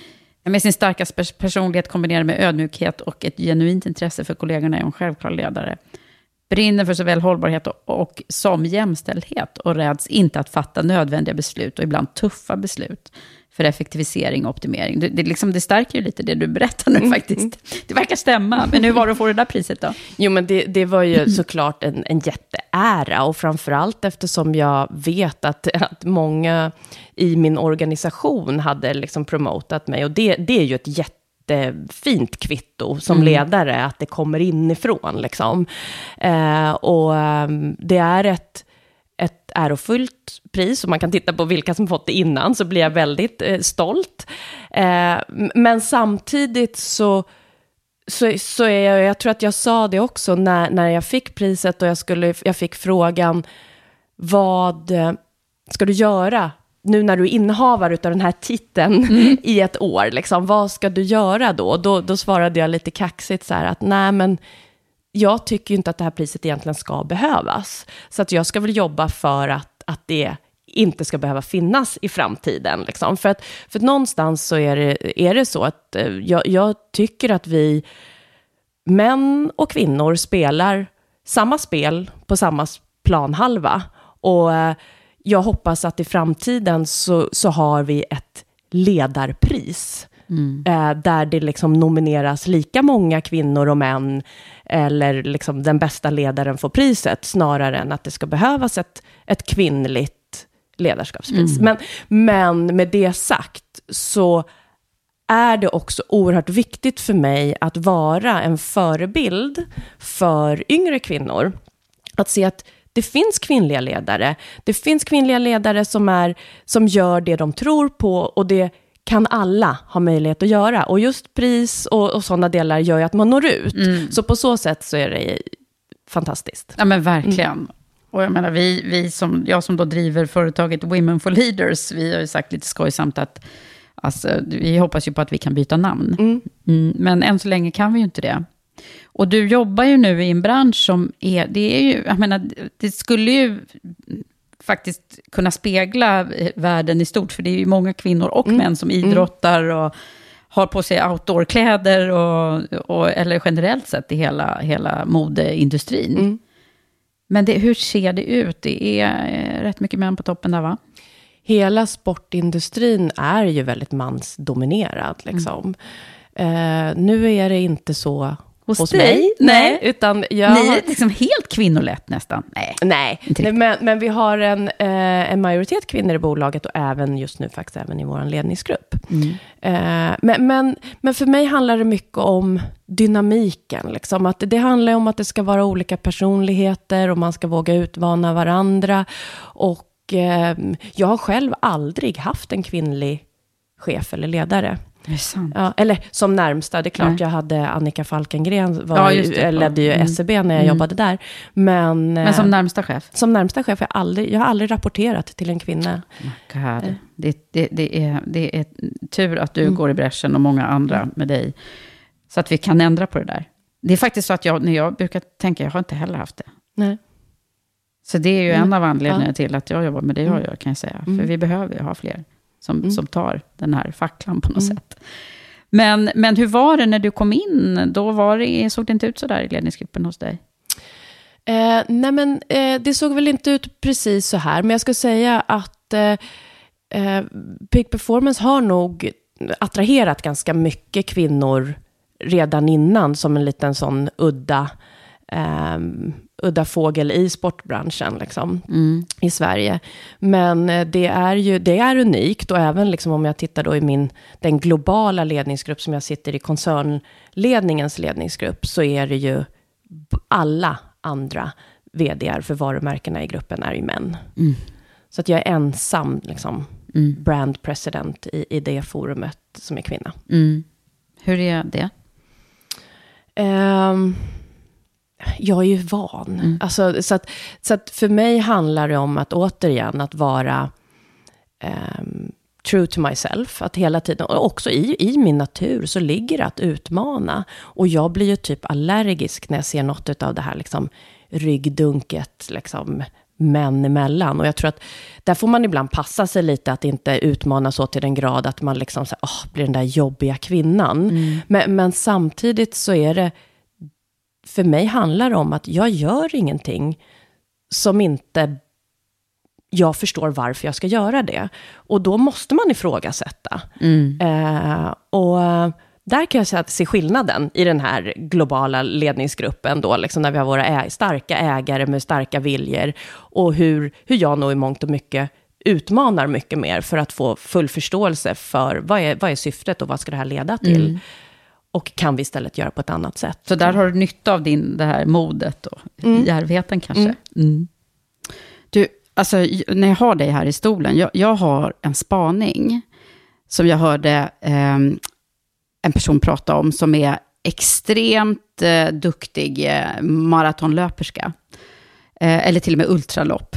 Speaker 1: med sin starka personlighet kombinerad med ödmjukhet och ett genuint intresse för kollegorna är hon självklar ledare. Brinner för såväl hållbarhet och, och som jämställdhet och räds inte att fatta nödvändiga beslut och ibland tuffa beslut. För effektivisering och optimering. Det, det, liksom, det stärker ju lite det du berättar nu faktiskt. Det verkar stämma. Men hur var det att få det där priset då?
Speaker 2: Jo, men det, det var ju såklart en, en jätteära. Och framförallt eftersom jag vet att, att många i min organisation hade liksom promotat mig. Och det, det är ju ett jättefint kvitto som mm. ledare, att det kommer inifrån. Liksom. Eh, och um, det är ett ett ärofullt pris, och man kan titta på vilka som fått det innan, så blir jag väldigt eh, stolt. Eh, men samtidigt så, så, så är jag, jag tror att jag sa det också när, när jag fick priset och jag, skulle, jag fick frågan, vad ska du göra nu när du är innehavare av den här titeln mm. i ett år, liksom, vad ska du göra då? då? Då svarade jag lite kaxigt så här att, nej men jag tycker ju inte att det här priset egentligen ska behövas. Så att jag ska väl jobba för att, att det inte ska behöva finnas i framtiden. Liksom. För, att, för att någonstans så är det, är det så att eh, jag, jag tycker att vi, män och kvinnor, spelar samma spel på samma planhalva. Och eh, jag hoppas att i framtiden så, så har vi ett ledarpris. Mm. Eh, där det liksom nomineras lika många kvinnor och män eller liksom den bästa ledaren får priset, snarare än att det ska behövas ett, ett kvinnligt ledarskapspris. Mm. Men, men med det sagt, så är det också oerhört viktigt för mig att vara en förebild för yngre kvinnor. Att se att det finns kvinnliga ledare. Det finns kvinnliga ledare som, är, som gör det de tror på och det kan alla ha möjlighet att göra. Och just pris och, och sådana delar gör ju att man når ut. Mm. Så på så sätt så är det fantastiskt.
Speaker 1: Ja men verkligen. Mm. Och jag menar, vi, vi som, jag som då driver företaget Women for Leaders, vi har ju sagt lite skojsamt att alltså, vi hoppas ju på att vi kan byta namn. Mm. mm. men än så länge kan vi ju inte det. Och du jobbar ju nu i en bransch som är, det är ju, jag menar, det skulle ju faktiskt kunna spegla världen i stort. För det är ju många kvinnor och mm. män som mm. idrottar och har på sig outdoorkläder, och, och, eller generellt sett i hela, hela modeindustrin. Mm. Men det, hur ser det ut? Det är eh, rätt mycket män på toppen där, va?
Speaker 2: Hela sportindustrin är ju väldigt mansdominerad. Liksom. Mm. Uh, nu är det inte så
Speaker 1: Hos, hos mig.
Speaker 2: Nej. Utan jag
Speaker 1: Ni är liksom helt kvinnolätt nästan?
Speaker 2: Nej. Nej, Nej men, men, vi har en, eh, en majoritet kvinnor i bolaget och även just nu faktiskt även i vår ledningsgrupp. Mm. Eh, men, men, men för mig handlar det mycket om dynamiken. Liksom. Att det handlar om att det ska vara olika personligheter och man ska våga utvana varandra. Och eh, jag har själv aldrig haft en kvinnlig chef eller ledare. Ja, eller som närmsta, det är klart Nej. jag hade Annika Falkengren, var, ja, det, ledde ju mm. SEB när jag mm. jobbade där. Men,
Speaker 1: Men som eh, närmsta chef?
Speaker 2: Som närmsta chef, jag, aldrig, jag har aldrig rapporterat till en kvinna.
Speaker 1: God. Eh. Det, det, det, är, det är tur att du mm. går i bräschen och många andra mm. med dig. Så att vi kan ändra på det där. Det är faktiskt så att jag, när jag brukar tänka, jag har inte heller haft det.
Speaker 2: Nej.
Speaker 1: Så det är ju en av anledningarna ja. till att jag jobbar med det jag mm. gör, kan jag säga. För mm. vi behöver ju ha fler som, mm. som tar den här facklan på något mm. sätt. Men, men hur var det när du kom in? Då var det, såg det inte ut så där i ledningsgruppen hos dig?
Speaker 2: Eh, nej, men eh, det såg väl inte ut precis så här. Men jag ska säga att eh, eh Peak Performance har nog attraherat ganska mycket kvinnor redan innan som en liten sån udda um, udda fågel i sportbranschen liksom, mm. i Sverige. Men eh, det är ju det är unikt och även liksom om jag tittar då i min, den globala ledningsgrupp som jag sitter i, koncernledningens ledningsgrupp, så är det ju alla andra vd för varumärkena i gruppen är ju män. Mm. Så att jag är ensam liksom, mm. brand president i, i det forumet som är kvinna.
Speaker 1: Mm. Hur är det?
Speaker 2: Um, jag är ju van. Mm. Alltså, så, att, så att för mig handlar det om att återigen att vara um, true to myself. Att hela tiden, och också i, i min natur så ligger det att utmana. Och jag blir ju typ allergisk när jag ser något av det här liksom, ryggdunket liksom, män emellan. Och jag tror att där får man ibland passa sig lite att inte utmana så till den grad att man liksom så, oh, blir den där jobbiga kvinnan. Mm. Men, men samtidigt så är det för mig handlar det om att jag gör ingenting som inte jag förstår varför jag ska göra det. Och då måste man ifrågasätta.
Speaker 1: Mm.
Speaker 2: Eh, och där kan jag säga att se skillnaden i den här globala ledningsgruppen då, liksom när vi har våra ä- starka ägare med starka viljor och hur, hur jag nog i mångt och mycket utmanar mycket mer för att få full förståelse för vad är, vad är syftet och vad ska det här leda till?
Speaker 1: Mm.
Speaker 2: Och kan vi istället göra på ett annat sätt?
Speaker 1: Så där har du nytta av din, det här modet och
Speaker 2: Mm.
Speaker 1: djärvheten kanske.
Speaker 2: Mm.
Speaker 1: Mm. Du, alltså när jag har dig här i stolen, jag, jag har en spaning som jag hörde ehm, en person prata om som är extremt eh, duktig eh, maratonlöperska. Eh, eller till och med ultralopp.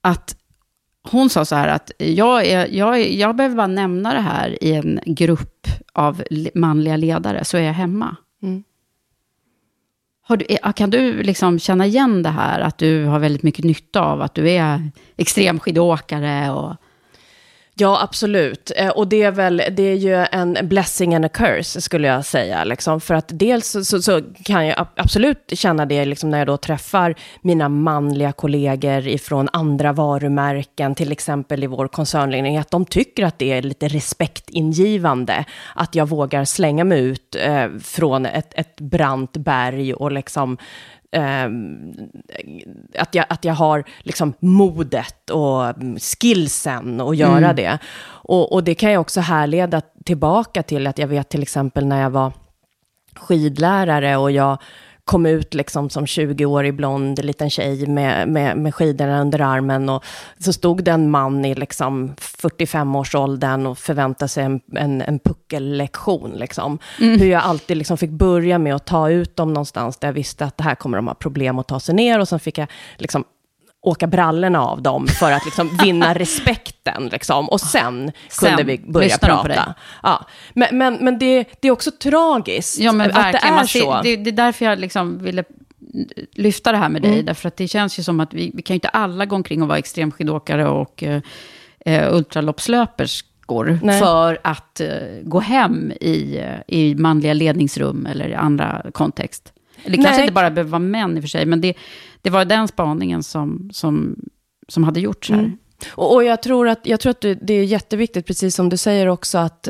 Speaker 1: Att hon sa så här att jag, är, jag, är, jag behöver bara nämna det här i en grupp av manliga ledare, så är jag hemma.
Speaker 2: Mm.
Speaker 1: Du, kan du liksom känna igen det här, att du har väldigt mycket nytta av att du är extremskidåkare och...
Speaker 2: Ja, absolut. Eh, och det är väl, det är ju en blessing and a curse, skulle jag säga. Liksom. För att dels så, så, kan jag absolut känna det liksom, när jag då träffar mina manliga kollegor ifrån andra varumärken, till exempel i vår koncernledning, att de tycker att det är lite respektingivande, att jag vågar slänga mig ut eh, från ett, ett brant berg och liksom ehm, att, jag, att jag har liksom modet och skillsen att göra
Speaker 1: Mm.
Speaker 2: det. Och, och det kan jag också härleda tillbaka till att jag vet till exempel när jag var skidlärare och jag kom ut liksom som 20-årig blond liten tjej med, med, med skidorna under armen och så stod det en man i liksom 45-årsåldern och förväntade sig en, en, en puckellektion. Liksom. Hur jag alltid liksom fick börja med att ta ut dem någonstans där jag visste att det här kommer de ha problem att ta sig ner och sen fick jag liksom åka brallorna av dem för att liksom vinna respekten. Liksom. Och sen,
Speaker 1: Sen
Speaker 2: kunde vi börja prata. Ja. Men, men, men det, det är också tragiskt
Speaker 1: Ja, men
Speaker 2: att det är så.
Speaker 1: det, det är därför jag liksom ville lyfta det här med dig.
Speaker 2: Mm.
Speaker 1: Därför att det känns ju som att vi, vi kan ju inte alla gå omkring och vara extremskidåkare och eh, eh, ultraloppslöperskor
Speaker 2: Nej.
Speaker 1: för att eh, gå hem i, eh, i manliga ledningsrum eller i andra kontext. Det kanske
Speaker 2: Nej.
Speaker 1: inte bara behöver vara män i och för sig, men det, det var den spaningen som, som, som hade gjorts här.
Speaker 2: Mm. Och, och jag tror att, jag tror att det, är jätteviktigt, precis som du säger också, att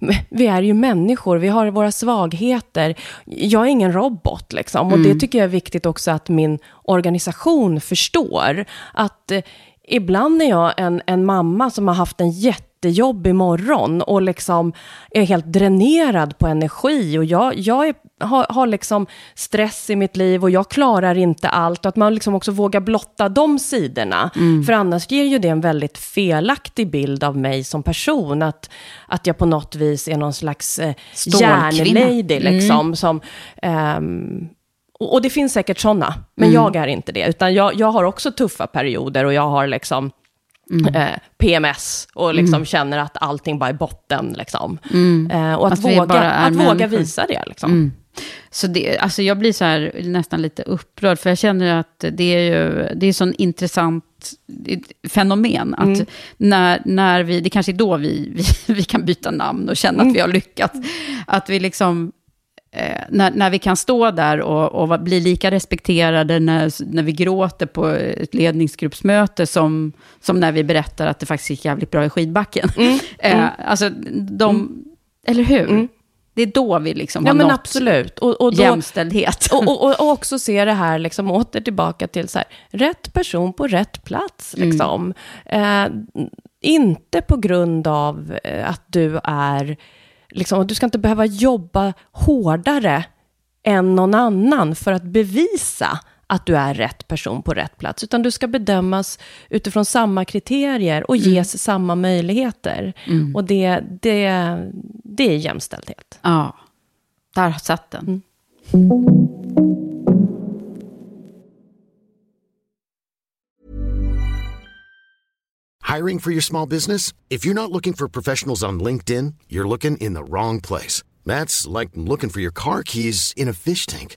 Speaker 2: mm, vi är ju människor, vi har våra svagheter. Jag är ingen robot, liksom. Och det tycker jag är viktigt också att min organisation förstår. Att eh, ibland är jag en, en mamma som har haft en jättejobbig morgon och liksom är helt dränerad på energi. Och jag, jag är, har, har liksom stress i mitt liv och jag klarar inte allt. Och att man liksom också vågar blotta de sidorna. För annars ger ju det en väldigt felaktig bild av mig som person. Att, att jag på något vis är någon slags eh, järnlady liksom. Som, ehm, och, och det finns säkert sådana, men jag är inte det. Utan jag, jag har också tuffa perioder och jag har liksom eh, PMS och liksom känner att allting bara är botten. Liksom. Eh, och att,
Speaker 1: Att
Speaker 2: våga, att våga visa det. Liksom.
Speaker 1: Mm. Så det, alltså jag blir så här nästan lite upprörd, för jag känner att det är ju det är sån intressant fenomen. Att
Speaker 2: Mm.
Speaker 1: när, när vi, det kanske är då vi, vi, vi kan byta namn och känna
Speaker 2: Mm.
Speaker 1: att vi har lyckats. Att vi liksom, eh, när, när vi kan stå där och, och bli lika respekterade när, när vi gråter på ett ledningsgruppsmöte som, som när vi berättar att det faktiskt gick jävligt bra i skidbacken. Eh, alltså, de, eller hur?
Speaker 2: Mm.
Speaker 1: Det är då vi liksom
Speaker 2: Ja,
Speaker 1: har
Speaker 2: men
Speaker 1: nått
Speaker 2: absolut. Och, och då,
Speaker 1: jämställdhet.
Speaker 2: och, och, och också se det här liksom åter tillbaka till så här, rätt person på rätt plats. Liksom. Eh, inte på grund av eh, att du är, liksom, du ska inte behöva jobba hårdare än någon annan för att bevisa att du är rätt person på rätt plats, utan du ska bedömas utifrån samma kriterier och ges samma möjligheter. Och det, det, det är jämställdhet.
Speaker 1: Ja, där satt den.
Speaker 2: Mm.
Speaker 3: Hiring for your small business? If you're not looking for professionals on LinkedIn, you're looking in the wrong place. That's like looking for your car keys in a fish tank.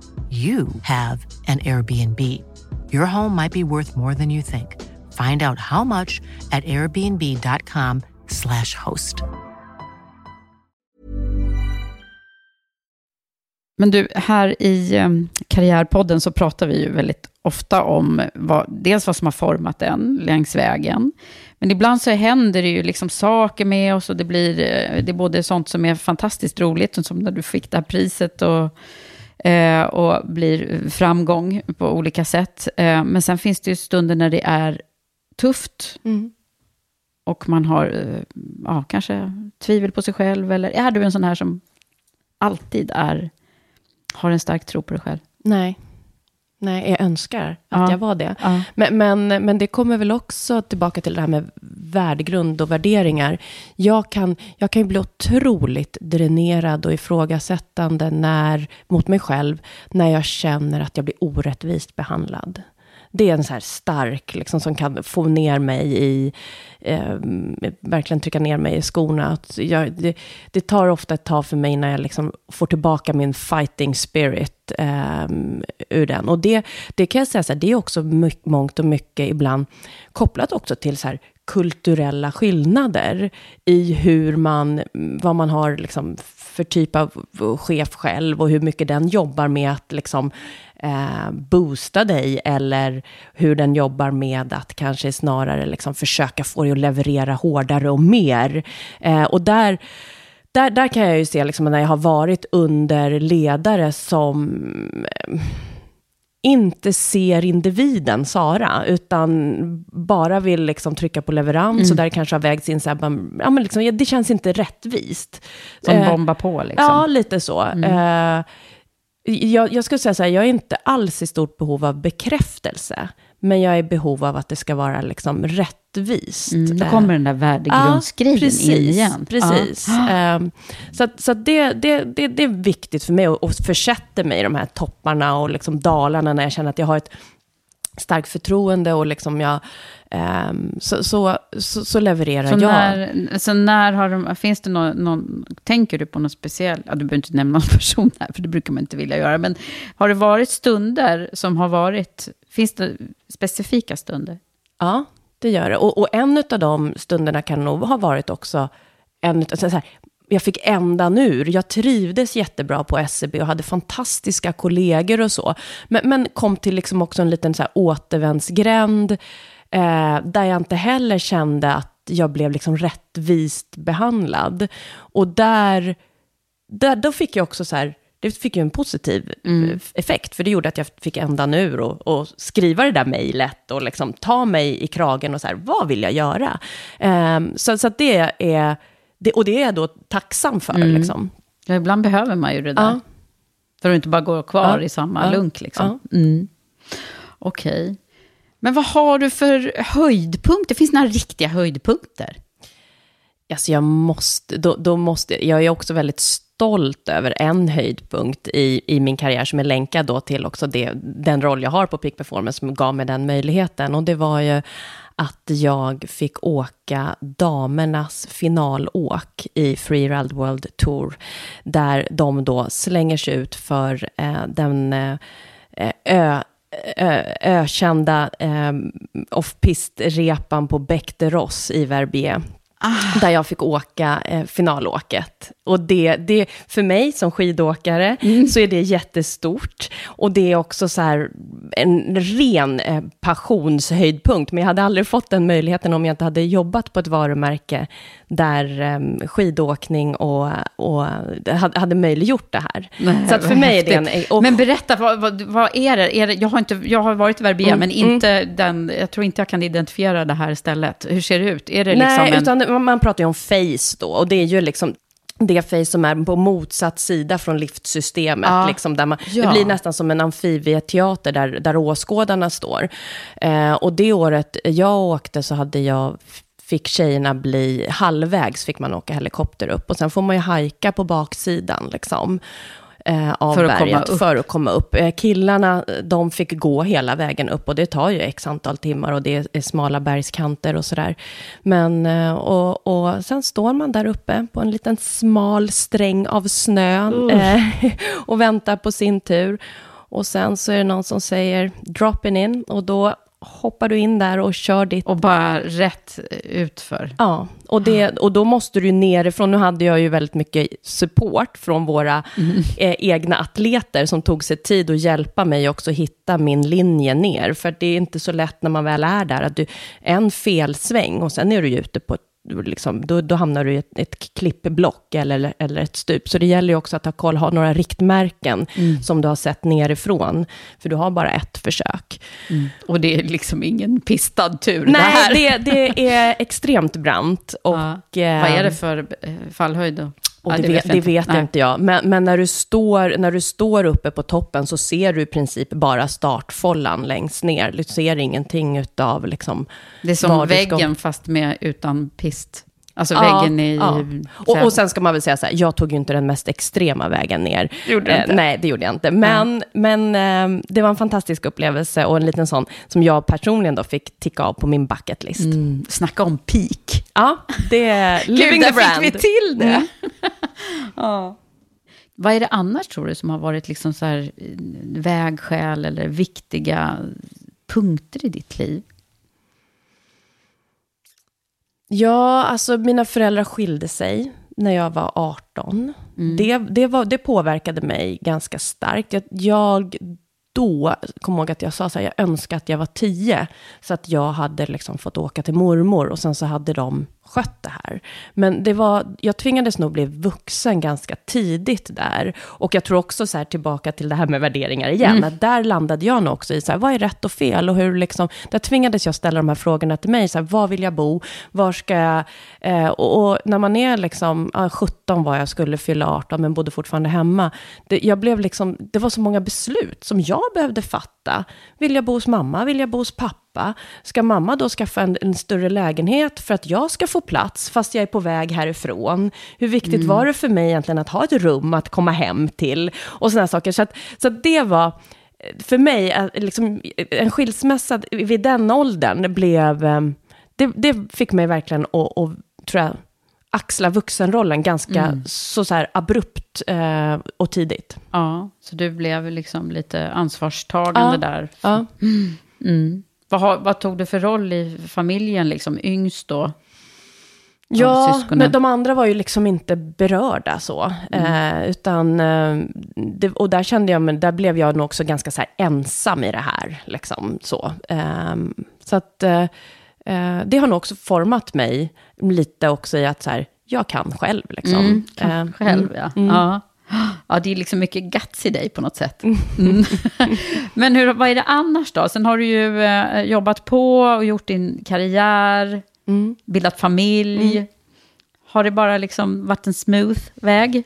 Speaker 4: you have an Airbnb. Your home might be worth more than you think. Find out how much at airbnb.com/slash host.
Speaker 1: Men du, här i ehm, Karriärpodden så pratar vi ju väldigt ofta om vad, dels vad som har format en längs vägen. Men ibland så händer det ju liksom saker med oss och det blir eh, det är både sånt som är fantastiskt roligt, som när du fick det här priset och eh, och blir framgång på olika sätt. Eh, men sen finns det ju stunder när det är tufft.
Speaker 2: Mm.
Speaker 1: Och man har eh, ja, kanske tvivel på sig själv. Eller är du en sån här som alltid är, har en stark tro på dig själv?
Speaker 2: Nej. Nej, jag önskar att
Speaker 1: Ja.
Speaker 2: jag var det.
Speaker 1: Ja.
Speaker 2: Men, men, men det kommer väl också tillbaka till det här med värdegrund och värderingar. Jag kan, jag kan ju bli otroligt dränerad och ifrågasättande när, mot mig själv när jag känner att jag blir orättvist behandlad. Det är en så här stark, liksom, som kan få ner mig i, eh, verkligen trycka ner mig i skorna. Att jag, det, det tar ofta ett tag för mig när jag liksom får tillbaka min fighting spirit eh, ur den. Och det, det kan jag säga, så här, det är också mycket, mångt och mycket ibland kopplat också till så här kulturella skillnader i hur man, vad man har liksom för typ av chef själv och hur mycket den jobbar med att liksom eh, boosta dig eller hur den jobbar med att kanske snarare liksom försöka få dig att leverera hårdare och mer. Eh, och där, där, där kan jag ju se liksom när jag har varit under ledare som eh, inte ser individen Sara, utan bara vill liksom trycka på leverans
Speaker 1: Mm.
Speaker 2: och där kanske har vägts in så här, ja, men liksom, det känns inte rättvist.
Speaker 1: Som
Speaker 2: Eh,
Speaker 1: bombar på liksom.
Speaker 2: Ja, lite så. Eh, jag, jag skulle säga så här, jag är inte alls i stort behov av bekräftelse, men jag är i behov av att det ska vara liksom rättvist.
Speaker 1: Mm, då kommer den där värdegrundsgrejen
Speaker 2: precis,
Speaker 1: in igen.
Speaker 2: Precis.
Speaker 1: Ja.
Speaker 2: Ehm, så att, så att det, det, det, det är viktigt för mig och, och försätter mig i de här topparna och liksom dalarna när jag känner att jag har ett starkt förtroende och liksom jag, ehm, så, så, så, så levererar
Speaker 1: Så
Speaker 2: jag.
Speaker 1: när, så när har de, finns det någon, någon, tänker du på någon speciell, ja, du behöver inte nämna någon person här, för det brukar man inte vilja göra, men har det varit stunder som har varit, finns det specifika stunder?
Speaker 2: Ja, det gör det. Och, och en av de stunderna kan nog ha varit också en så här, jag fick ändan ur. Jag trivdes jättebra på SCB och hade fantastiska kollegor och så. Men, men kom till liksom också en liten så här återvändsgränd, eh, där jag inte heller kände att jag blev liksom rättvist behandlad. Och där, där då fick jag också så här, det fick ju en positiv mm. effekt, för det gjorde att jag fick ändan ur och, och skriva det där mejlet och liksom ta mig i kragen och så här, vad vill jag göra? Um, så, så det är, det, och det är jag då tacksam för. Mm. Liksom.
Speaker 1: Ja, ibland behöver man ju det där. Ja. För att inte bara gå kvar ja. i samma ja. lunk. Liksom. Mm. Okej. Okay. Men vad har du för höjdpunkter? Finns det några riktiga höjdpunkter?
Speaker 2: Alltså jag måste, då, då måste, jag är också väldigt stolt över en höjdpunkt i, i min karriär som är länkad då till också det, den roll jag har på Peak Performance som gav mig den möjligheten. Och det var ju att jag fick åka damernas finalåk i Freeride World Tour, där de då slänger sig ut för eh, den eh, ö, ö, ökända eh, off-pist-repan på Bec de Ross i Verbier. Ah. Där jag fick åka eh, finalåket. Och det, det, för mig som skidåkare mm. så är det jättestort. Och det är också så här en ren eh, passionshöjdpunkt. Men jag hade aldrig fått den möjligheten om jag inte hade jobbat på ett varumärke där eh, skidåkning och, och hade, hade möjliggjort det här. Nej, så att för mig häftigt. är det en... Och,
Speaker 1: men berätta, vad, vad, vad är, det? är det? jag, har inte, jag har varit i Verbier, mm, men inte mm. den, jag tror inte jag kan identifiera det här stället. Hur ser det ut? Är det
Speaker 2: liksom
Speaker 1: Nej,
Speaker 2: en... utan man pratar ju om face då, och det är ju liksom det face som är på motsatt sida från liftsystemet. Ja. Liksom, där man, ja. Det blir nästan som en amfibieteater där, där åskådarna står. Eh, och det året jag åkte så hade jag fick tjejerna bli halvvägs, fick man åka helikopter upp. Och sen får man ju hajka på baksidan. Liksom eh, av för berget för att komma upp. Eh, killarna, de fick gå hela vägen upp och det tar ju x antal timmar och det är smala bergskanter och sådär. Men, eh, och, och sen står man där uppe på en liten smal sträng av snö uh. och väntar på sin tur. Och sen så är det någon som säger dropping in och då hoppar du in där och kör ditt...
Speaker 1: Och bara rätt utför.
Speaker 2: Ja, och, det, och då måste du nerifrån. Nu hade jag ju väldigt mycket support från våra mm. eh, egna atleter som tog sig tid att hjälpa mig också hitta min linje ner. För det är inte så lätt när man väl är där, att du, en felsväng och sen är du ute på ett liksom, då, då hamnar du i ett, ett klippblock eller, eller ett stup. Så det gäller ju också att ha koll, ha några riktmärken mm. som du har sett nerifrån. För du har bara ett försök.
Speaker 1: Mm. Och det är liksom ingen pistad tur
Speaker 2: Nej,
Speaker 1: det här.
Speaker 2: Det, det är extremt brant. Och,
Speaker 1: ja. Vad är det för eh, fallhöjd då?
Speaker 2: Och ja, det, det, vet, det vet inte jag. Men, men, när, du står, när du står uppe på toppen så ser du i princip bara startfållan längst ner. Du ser ingenting utav liksom...
Speaker 1: Det är som väggen ska... fast med utan pist. Alltså ja, väggen i... Ja.
Speaker 2: Och, och sen ska man väl säga så här, jag tog ju inte den mest extrema vägen ner.
Speaker 1: Gjorde eh,
Speaker 2: inte. nej, det gjorde jag inte. Men, men eh, det var en fantastisk upplevelse och en liten sån som jag personligen då fick ticka av på min bucket list. Mm,
Speaker 1: snacka om peak.
Speaker 2: Ja, det är living the brand.
Speaker 1: fick vi till det. Mm. ja. Vad är det annars tror du som har varit liksom så här vägskäl eller viktiga punkter i ditt liv?
Speaker 2: Ja, alltså mina föräldrar skilde sig när jag var 18. Mm. Det, det, var, det påverkade mig ganska starkt. Jag, jag då, kom ihåg att jag sa så här, jag önskar att jag var tio. Så att jag hade liksom fått åka till mormor och sen så hade de skött det här. Men det var, jag tvingades nog bli vuxen ganska tidigt där. Och jag tror också så här tillbaka till det här med värderingar igen. Mm. Att där landade jag nog också i så här, vad är rätt och fel? Och hur liksom, där tvingades jag ställa de här frågorna till mig. Så här, var vill jag bo? Var ska jag? Eh, och, och, när man är liksom, ah, 17 var jag, skulle fylla 18 men bodde fortfarande hemma. Det, jag blev liksom, det var så många beslut som jag behövde fatta. Vill jag bo hos mamma? Vill jag bo hos pappa? Pappa. Ska mamma då skaffa en, en, större lägenhet för att jag ska få plats fast jag är på väg härifrån? Hur viktigt mm. var det för mig egentligen att ha ett rum att komma hem till? Och sådana saker. Så, att, så att det var, för mig, eh, liksom, en skilsmässa vid den åldern blev, eh, det, det fick mig verkligen att, att tror jag, axla vuxenrollen ganska mm. så, så abrupt eh, och tidigt.
Speaker 1: Ja, så du blev liksom lite ansvarstagande
Speaker 2: ja,
Speaker 1: där.
Speaker 2: Ja.
Speaker 1: Mm. Mm. Vad, har, vad, tog du för roll i familjen, liksom yngst då?
Speaker 2: Ja, men de andra var ju liksom inte berörda så. Eh, utan, eh, det, och där kände jag, men där blev jag nog också ganska så här ensam i det här. Liksom, så eh, så att eh, eh, det har nog också format mig lite också i att så här, jag kan själv. Liksom.
Speaker 1: Mm, kan
Speaker 2: Eh,
Speaker 1: själv,
Speaker 2: mm,
Speaker 1: ja.
Speaker 2: mm.
Speaker 1: ja. Ja, det är liksom mycket guts i dig på något sätt. Mm. Men hur, vad är det annars då? Sen har du ju eh, jobbat på och gjort din karriär,
Speaker 2: Mm.
Speaker 1: bildat familj. Har det bara liksom varit en smooth väg?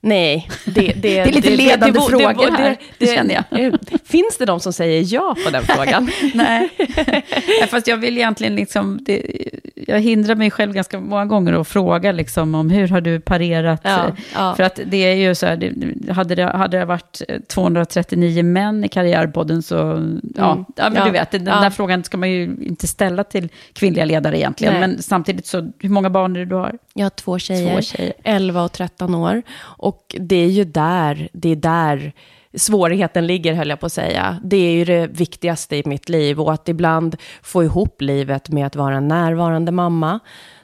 Speaker 2: Nej, det, det,
Speaker 1: Det är lite ledande frågor här, känner jag.
Speaker 2: eh, Finns det de som säger ja på den frågan?
Speaker 1: Nej. Fast jag vill egentligen liksom, det, jag hindrar mig själv ganska många gånger att fråga liksom om hur har du parerat?
Speaker 2: Ja,
Speaker 1: eh,
Speaker 2: ja.
Speaker 1: För att det är ju så här, hade, det, hade det varit 239 män i Karriärpodden så, ja,
Speaker 2: Mm.
Speaker 1: ja men
Speaker 2: Ja,
Speaker 1: du vet, den där frågan ska man ju inte ställa till kvinnliga ledare egentligen.
Speaker 2: Nej.
Speaker 1: Men samtidigt så, hur många barn är det du har?
Speaker 2: Jag har två tjejer,
Speaker 1: Två tjejer.
Speaker 2: 11 och 13 år. Och det är ju där, det är där svårigheten ligger, höll jag på att säga. Det är ju det viktigaste i mitt liv och att ibland få ihop livet med att vara en närvarande mamma.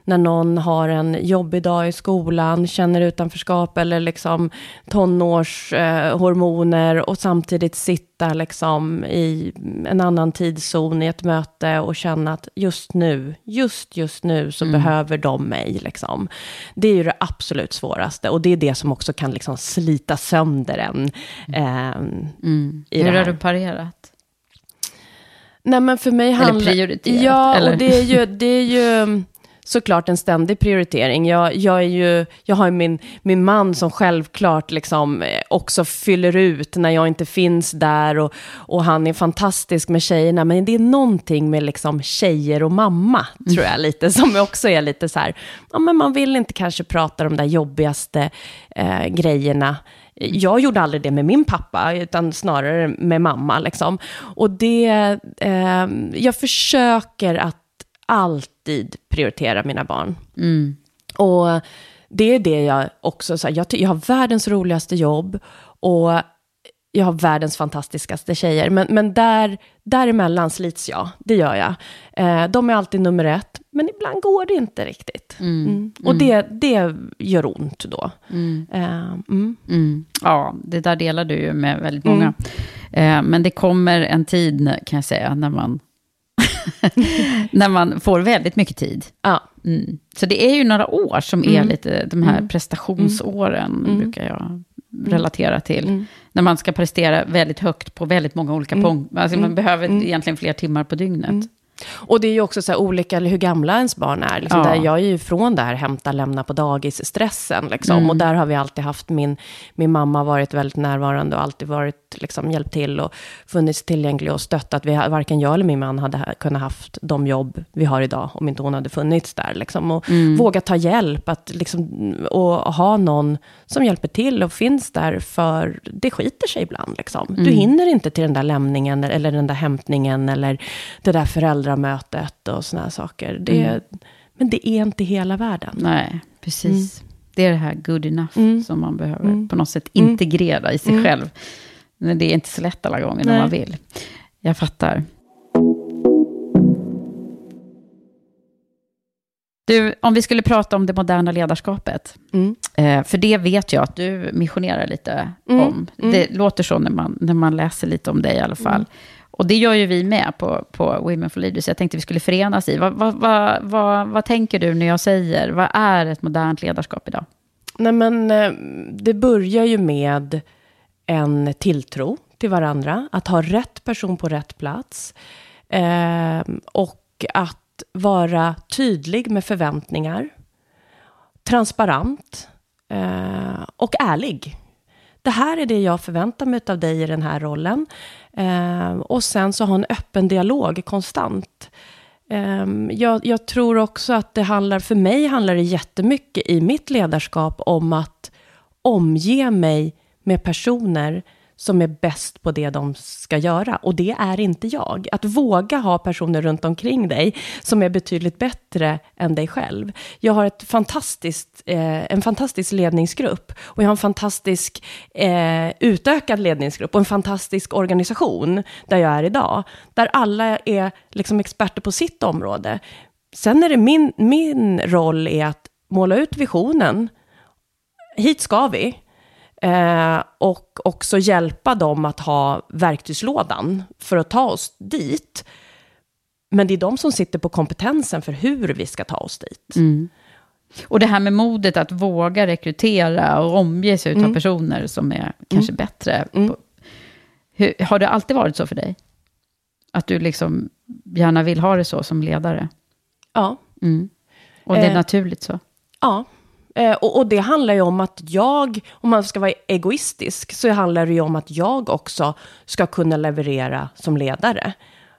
Speaker 2: När någon har en jobbig dag i skolan, känner utanförskap eller liksom tonårshormoner eh, och samtidigt sitta liksom i en annan tidszon i ett möte och känna att just nu, just just nu så
Speaker 1: Mm.
Speaker 2: behöver de mig. Liksom. Det är ju det absolut svåraste och det är det som också kan liksom slita sönder en. ehm, i
Speaker 1: Hur har du parerat?
Speaker 2: Nej, men för mig
Speaker 1: Eller
Speaker 2: handlar...
Speaker 1: prioriterat,
Speaker 2: Ja,
Speaker 1: eller?
Speaker 2: och det är ju, det är ju såklart en ständig prioritering. Jag, jag, är ju, jag har ju min, min man som självklart liksom eh, också fyller ut när jag inte finns där. Och, och han är fantastisk med tjejerna. Men det är någonting med liksom tjejer och mamma, tror jag, lite, som också är lite så här, ja, men man vill inte kanske prata de där jobbigaste eh, grejerna. Jag gjorde aldrig det med min pappa, utan snarare med mamma. Liksom. Och det, eh, jag försöker att alltid prioritera mina barn.
Speaker 1: Mm.
Speaker 2: Och det är det jag också, så här, jag, jag har världens roligaste jobb och jag har världens fantastiskaste tjejer. Men, men där, däremellan slits jag, det gör jag. Eh, de är alltid nummer ett, men ibland går det inte riktigt. Mm. Och det, det gör ont då. Eh, mm.
Speaker 1: Mm. Ja, det där delar du ju med väldigt många.
Speaker 2: Mm.
Speaker 1: Eh, men det kommer en tid, kan jag säga, när man, när man får väldigt mycket tid.
Speaker 2: Ja.
Speaker 1: Mm. Så det är ju några år som är
Speaker 2: Mm.
Speaker 1: lite de här
Speaker 2: Mm.
Speaker 1: prestationsåren,
Speaker 2: Mm.
Speaker 1: brukar jag relatera till.
Speaker 2: Mm.
Speaker 1: När man ska prestera väldigt högt på väldigt många olika
Speaker 2: Mm.
Speaker 1: punkter. Alltså man
Speaker 2: Mm.
Speaker 1: behöver
Speaker 2: Mm.
Speaker 1: egentligen fler timmar på dygnet.
Speaker 2: Mm. Och det är ju också så här olika hur gamla ens barn är. Liksom
Speaker 1: Ja.
Speaker 2: där jag är ju från det här hämta, lämna på dagis-stressen. Liksom.
Speaker 1: Mm.
Speaker 2: Och där har vi alltid haft min, min mamma varit väldigt närvarande och alltid varit liksom, hjälpt till och funnits tillgänglig och stöttat. Vi, varken jag eller min man hade ha- kunnat haft de jobb vi har idag om inte hon hade funnits där. Liksom. Och
Speaker 1: Mm.
Speaker 2: våga ta hjälp att, liksom, och ha någon som hjälper till och finns där för det skiter sig ibland. Liksom. Du
Speaker 1: Mm.
Speaker 2: hinner inte till den där lämningen eller den där hämtningen eller det där föräldramötet och såna här saker. Det,
Speaker 1: Mm.
Speaker 2: Men det är inte hela världen.
Speaker 1: Nej, precis. Det är det här good enough
Speaker 2: Mm.
Speaker 1: som man behöver
Speaker 2: Mm.
Speaker 1: på något sätt
Speaker 2: Mm.
Speaker 1: integrera i sig
Speaker 2: Mm.
Speaker 1: själv. Men det är inte så lätt alla gånger när man vill. Jag fattar. Du, om vi skulle prata om det moderna ledarskapet.
Speaker 2: Mm.
Speaker 1: Eh, för det vet jag att du missionerar lite
Speaker 2: Mm,
Speaker 1: om.
Speaker 2: mm.
Speaker 1: Det låter så när man, när man läser lite om dig i alla fall.
Speaker 2: Mm.
Speaker 1: Och det gör ju vi med på, på Women for Leaders. Jag tänkte vi skulle förenas i. Vad, vad, vad, vad, vad tänker du när jag säger, vad är ett modernt ledarskap idag?
Speaker 2: Nej, men eh, det börjar ju med en tilltro till varandra. Att ha rätt person på rätt plats. Eh, och att vara tydlig med förväntningar. Transparent. Eh, och ärlig. Det här är det jag förväntar mig av dig i den här rollen. Eh, och sen så ha en öppen dialog konstant. Ehm, jag, jag tror också att det handlar, för mig handlar det jättemycket i mitt ledarskap om att omge mig med personer som är bäst på det de ska göra. Och det är inte jag. Att våga ha personer runt omkring dig som är betydligt bättre än dig själv. Jag har ett fantastiskt, eh, en fantastisk ledningsgrupp och jag har en fantastisk eh, utökad ledningsgrupp och en fantastisk organisation där jag är idag. Där alla är liksom experter på sitt område. sen är det min, min roll är att måla ut visionen. Hit ska vi. Eh, och också hjälpa dem att ha verktygslådan för att ta oss dit. Men det är de som sitter på kompetensen för hur vi ska ta oss dit.
Speaker 1: Mm. Och det här med modet att våga rekrytera och omge sig av
Speaker 2: Mm.
Speaker 1: personer som är kanske
Speaker 2: Mm.
Speaker 1: bättre.
Speaker 2: Mm.
Speaker 1: Hur, har det alltid varit så för dig? Att du liksom gärna vill ha det så som ledare?
Speaker 2: Ja.
Speaker 1: Mm. Och det är
Speaker 2: Eh.
Speaker 1: naturligt så?
Speaker 2: Ja, eh, och, och det handlar ju om att jag, om man ska vara egoistisk, så handlar det ju om att jag också ska kunna leverera som ledare.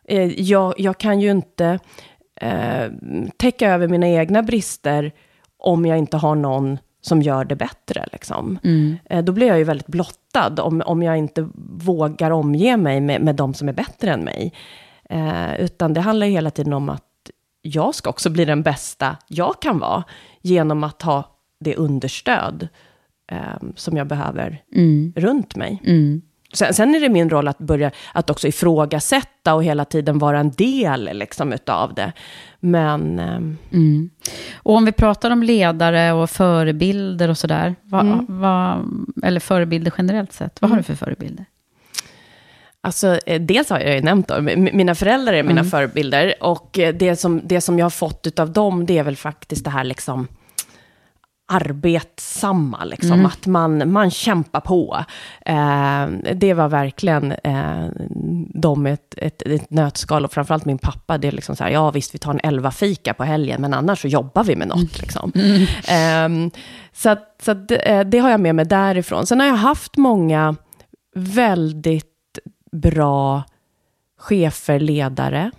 Speaker 2: Eh, jag, jag kan ju inte eh, täcka över mina egna brister om jag inte har någon som gör det bättre. Liksom.
Speaker 1: Mm.
Speaker 2: Eh, då blir jag ju väldigt blottad om, om jag inte vågar omge mig med, med de som är bättre än mig. Eh, utan det handlar ju hela tiden om att jag ska också bli den bästa jag kan vara genom att ha det understöd eh, som jag behöver
Speaker 1: Mm.
Speaker 2: runt mig.
Speaker 1: Mm.
Speaker 2: Sen, sen är det min roll att börja att också ifrågasätta och hela tiden vara en del liksom, utav det. Men ehm,
Speaker 1: Mm. Och om vi pratar om ledare och förebilder och sådär, vad,
Speaker 2: Mm.
Speaker 1: vad, eller förebilder generellt sett, vad har
Speaker 2: Mm.
Speaker 1: du för förebilder?
Speaker 2: Alltså, eh, dels har jag ju nämnt då, mina föräldrar är mina
Speaker 1: Mm.
Speaker 2: förebilder. Och eh, det som, det som jag har fått av dem, det är väl faktiskt det här liksom arbetsamma, liksom.
Speaker 1: Mm.
Speaker 2: att man, man kämpar på. Eh, det var verkligen eh, de ett, ett, ett nötskal, och framförallt min pappa, det är liksom så här, ja visst, vi tar en elva fika på helgen, men annars så jobbar vi med något. Liksom. Eh, så att, så att, eh, det har jag med mig därifrån. Sen har jag haft många väldigt bra chefer, ledare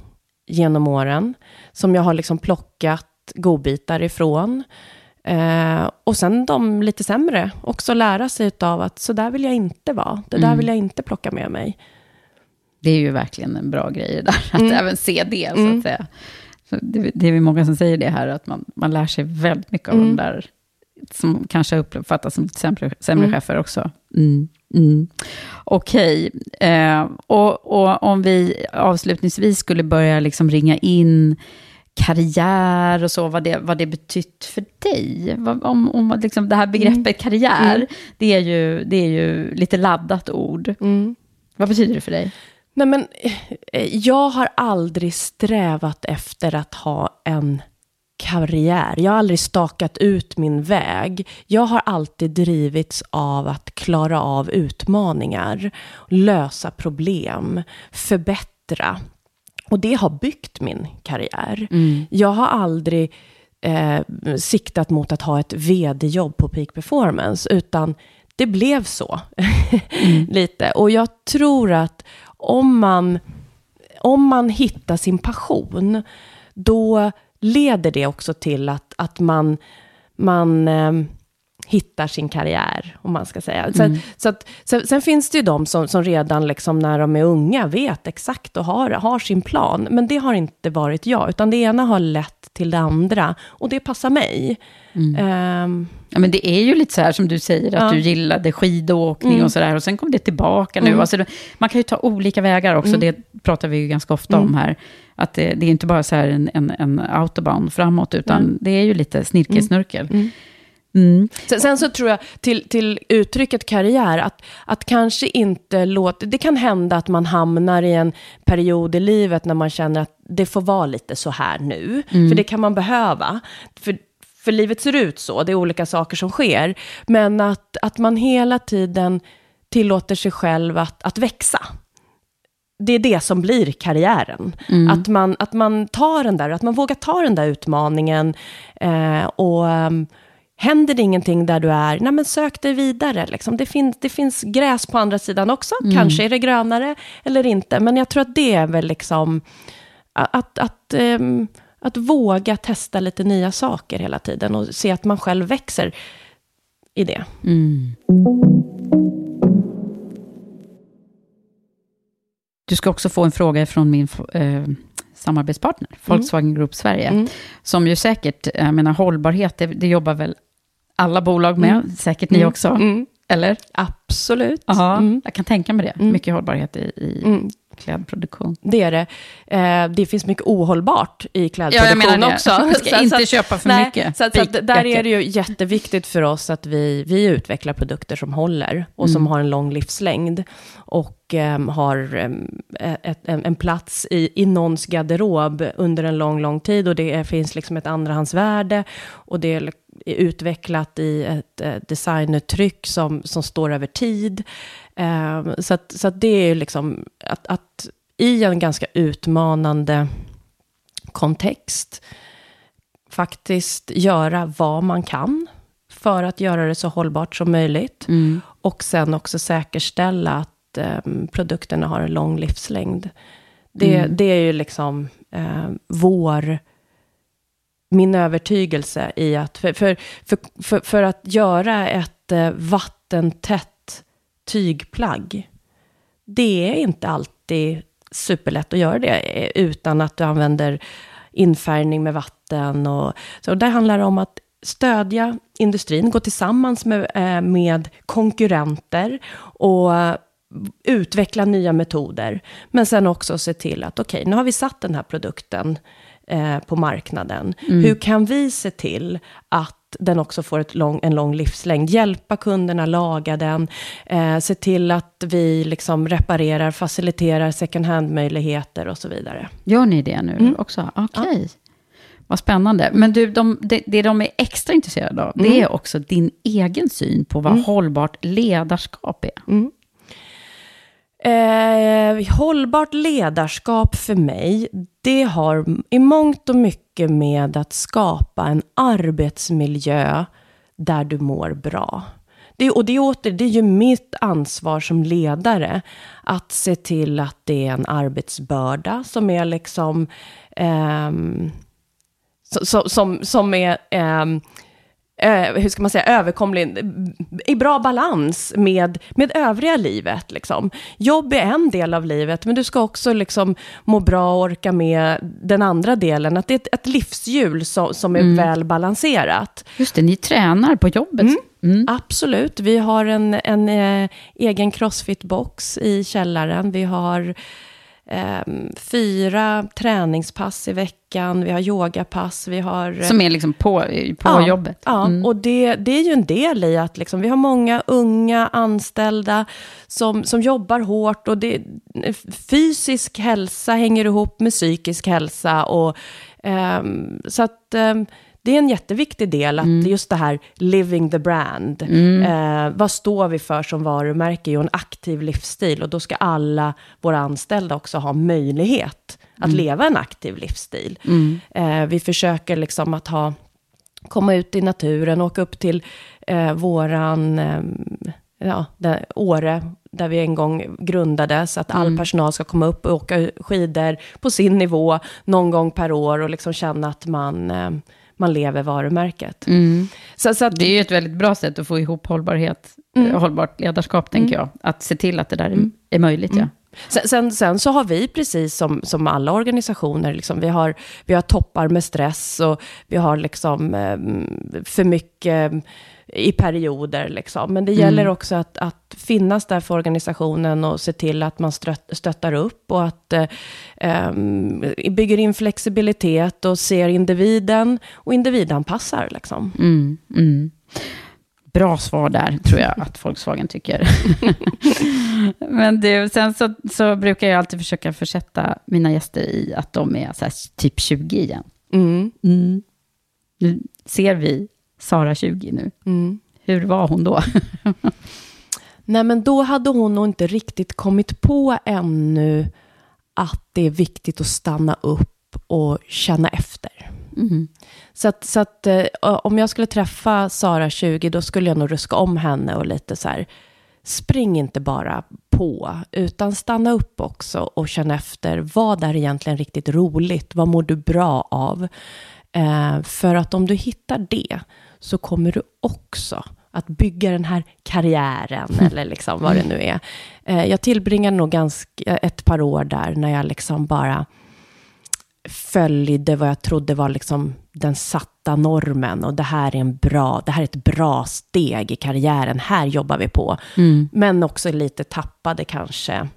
Speaker 2: genom åren, som jag har liksom plockat godbitar ifrån. Eh, och sen de lite sämre, också lära sig av att så där vill jag inte vara. Det där
Speaker 1: Mm.
Speaker 2: vill jag inte plocka med mig.
Speaker 1: Det är ju verkligen en bra grej det där, att
Speaker 2: Mm.
Speaker 1: även se det, så
Speaker 2: Mm.
Speaker 1: att säga. Så det, det är många som säger det här, att man, man lär sig väldigt mycket av
Speaker 2: Mm.
Speaker 1: de där, som kanske uppfattas som lite sämre, sämre
Speaker 2: Mm.
Speaker 1: chefer också. Mm. Mm. Okej, eh, och, och om vi avslutningsvis skulle börja liksom ringa in karriär och så, vad det, vad det betytt för dig. Om, om liksom det här begreppet
Speaker 2: Mm.
Speaker 1: karriär,
Speaker 2: Mm.
Speaker 1: det, är ju, det är ju lite laddat ord.
Speaker 2: Mm.
Speaker 1: Vad betyder det för dig?
Speaker 2: Nej, men eh, jag har aldrig strävat efter att ha en karriär. Jag har aldrig stakat ut min väg. Jag har alltid drivits av att klara av utmaningar, lösa problem, förbättra. Och det har byggt min karriär.
Speaker 1: Mm.
Speaker 2: Jag har aldrig eh, siktat mot att ha ett vd-jobb på Peak Performance, utan det blev så. Lite. Och jag tror att om man, om man hittar sin passion, då leder det också till att, att man, man eh, hittar sin karriär, om man ska säga. Sen,
Speaker 1: Mm.
Speaker 2: så att, sen, sen finns det ju de som, som redan liksom när de är unga vet exakt och har, har sin plan. Men det har inte varit jag, utan det ena har lett till det andra. Och det passar mig. Ehm,
Speaker 1: Ja, men det är ju lite så här som du säger, att
Speaker 2: Ja.
Speaker 1: du gillade skidåkning
Speaker 2: Mm.
Speaker 1: och så där, och sen kom det tillbaka nu.
Speaker 2: Mm.
Speaker 1: Alltså, man kan ju ta olika vägar också,
Speaker 2: Mm.
Speaker 1: det pratar vi ju ganska ofta
Speaker 2: Mm.
Speaker 1: om här. Att det, det är inte bara så här en, en, en autobahn framåt, utan
Speaker 2: Mm.
Speaker 1: det är ju lite snirkelsnurkel.
Speaker 2: Mm.
Speaker 1: Mm.
Speaker 2: Sen, sen så tror jag till, till uttrycket karriär, att, att kanske inte låta... Det kan hända att man hamnar i en period i livet när man känner att det får vara lite så här nu.
Speaker 1: Mm.
Speaker 2: För det kan man behöva. För, för livet ser ut så, det är olika saker som sker. Men att, att man hela tiden tillåter sig själv att, att växa. Det är det som blir karriären.
Speaker 1: Mm.
Speaker 2: Att, man, att man tar den där, att man vågar ta den där utmaningen. Eh, och um, händer det ingenting där du är, nej men sök dig vidare. Liksom. Det, fin, det finns gräs på andra sidan också.
Speaker 1: Mm.
Speaker 2: Kanske är det grönare eller inte. Men jag tror att det är väl liksom att, att, ehm, att våga testa lite nya saker hela tiden och se att man själv växer i det.
Speaker 1: Mm. Du ska också få en fråga från min eh, samarbetspartner, Volkswagen Group Sverige.
Speaker 2: Mm.
Speaker 1: Som ju säkert, jag menar hållbarhet, det, det jobbar väl alla bolag med,
Speaker 2: Mm.
Speaker 1: säkert ni
Speaker 2: Mm.
Speaker 1: också,
Speaker 2: Mm.
Speaker 1: eller?
Speaker 2: Absolut.
Speaker 1: Ja,
Speaker 2: Mm.
Speaker 1: jag kan tänka mig det. Mycket hållbarhet i... i. klädproduktion.
Speaker 2: Det är det. Eh, det finns mycket ohållbart i klädproduktion
Speaker 1: Ja, jag menar
Speaker 2: också.
Speaker 1: Vi ska
Speaker 2: Så-
Speaker 1: inte
Speaker 2: så att-
Speaker 1: köpa för
Speaker 2: nej,
Speaker 1: mycket
Speaker 2: Så, att- så att där är det ju jätteviktigt för oss att vi, vi utvecklar produkter som håller och som
Speaker 1: Mm.
Speaker 2: har en lång livslängd. Och ehm, har ehm, ett, en, en plats i, i någons garderob under en lång, lång tid. Och det är, finns liksom ett andrahandsvärde. Och det är är utvecklat i ett eh, designuttryck som, som står över tid. Eh, så att, så att det är ju liksom att, att i en ganska utmanande kontext faktiskt göra vad man kan för att göra det så hållbart som möjligt.
Speaker 1: Mm.
Speaker 2: Och sen också säkerställa att eh, produkterna har en lång livslängd. Det,
Speaker 1: Mm.
Speaker 2: det är ju liksom eh, vår min övertygelse i att, för, för, för, för, för att göra ett eh, vattentätt tygplagg, det är inte alltid superlätt att göra det eh, utan att du använder infärgning med vatten. Och, så där handlar det om att stödja industrin, gå tillsammans med, eh, med konkurrenter och eh, utveckla nya metoder. Men sen också se till att okej, nu har vi satt den här produkten eh, på marknaden.
Speaker 1: Mm.
Speaker 2: Hur kan vi se till att den också får ett lång, en lång livslängd? Hjälpa kunderna laga den, eh, se till att vi liksom reparerar, faciliterar second hand-möjligheter och så vidare.
Speaker 1: Gör ni det nu
Speaker 2: Mm.
Speaker 1: också? Okej. Vad spännande. Men du, de, det, det de är extra intresserade av, det
Speaker 2: Mm.
Speaker 1: är också din egen syn på vad
Speaker 2: Mm.
Speaker 1: hållbart ledarskap är.
Speaker 2: Mm. Eh, hållbart ledarskap för mig, det har i mångt och mycket med att skapa en arbetsmiljö där du mår bra. Det, och det, är åter, det är ju mitt ansvar som ledare att se till att det är en arbetsbörda som är liksom Eh, som, som, som är Eh, eh, hur ska man säga, överkomlig, i bra balans med, med övriga livet. Liksom. Jobb är en del av livet, men du ska också liksom må bra och orka med den andra delen. Att det är ett, ett livshjul som, som är
Speaker 1: Mm.
Speaker 2: väl balanserat.
Speaker 1: Just det, ni tränar på jobbet.
Speaker 2: Mm. Absolut. Vi har en, en eh, egen crossfit-box i källaren. Vi har ehm, fyra träningspass i veckan. Vi har yogapass. Vi har... eh,
Speaker 1: Som är liksom på, på
Speaker 2: ja,
Speaker 1: jobbet.
Speaker 2: Ja,
Speaker 1: Mm.
Speaker 2: och det, det är ju en del i att liksom, vi har många unga anställda som, som jobbar hårt och det, fysisk hälsa hänger ihop med psykisk hälsa. Och, ehm, så att ehm, det är en jätteviktig del, att just det här living the brand.
Speaker 1: Mm.
Speaker 2: Eh, vad står vi för som varumärke? Jo, en aktiv livsstil. Och då ska alla våra anställda också ha möjlighet att
Speaker 1: Mm.
Speaker 2: leva en aktiv livsstil.
Speaker 1: Mm.
Speaker 2: Eh, vi försöker liksom att ha, komma ut i naturen, åka upp till eh, våran, eh, ja, där, Åre, där vi en gång grundades, att all
Speaker 1: Mm.
Speaker 2: personal ska komma upp och åka skidor på sin nivå någon gång per år och liksom känna att man, eh, man lever varumärket.
Speaker 1: Mm.
Speaker 2: Så, så att,
Speaker 1: Det är ju ett väldigt bra sätt att få ihop hållbarhet,
Speaker 2: Mm.
Speaker 1: eh, hållbart ledarskap, tänker
Speaker 2: Mm.
Speaker 1: jag. Att se till att det där är, är möjligt, ja.
Speaker 2: Sen, sen, sen så har vi, precis som, som alla organisationer, liksom, vi, har, vi har toppar med stress och vi har liksom, eh, för mycket i perioder. Liksom. Men det
Speaker 1: Mm.
Speaker 2: gäller också att, att finnas där för organisationen och se till att man strött, stöttar upp och att eh, bygger in flexibilitet och ser individen och individanpassar. Liksom.
Speaker 1: Mm, mm. Bra svar där, tror jag att Volkswagen tycker. Men du, sen så, så brukar jag alltid försöka försätta mina gäster i att de är här, typ 20 igen.
Speaker 2: Mm.
Speaker 1: Mm. Nu ser vi Sara 20 nu.
Speaker 2: Mm.
Speaker 1: Hur var hon då?
Speaker 2: Nej, men då hade hon nog inte riktigt kommit på ännu att det är viktigt att stanna upp och känna efter.
Speaker 1: Mm.
Speaker 2: Så att, så att eh, om jag skulle träffa Sara 20, då skulle jag nog ruska om henne och lite så här, spring inte bara på, utan stanna upp också och känna efter, vad är egentligen riktigt roligt? Vad mår du bra av? Eh, för att om du hittar det, så kommer du också att bygga den här karriären, eller liksom vad det nu är. Eh, jag tillbringade nog ganska ett par år där, när jag liksom bara följde vad jag trodde var liksom den satta normen. Och det här är en bra, det här är ett bra steg i karriären. Här jobbar vi på.
Speaker 1: Mm.
Speaker 2: Men också lite tappade kanske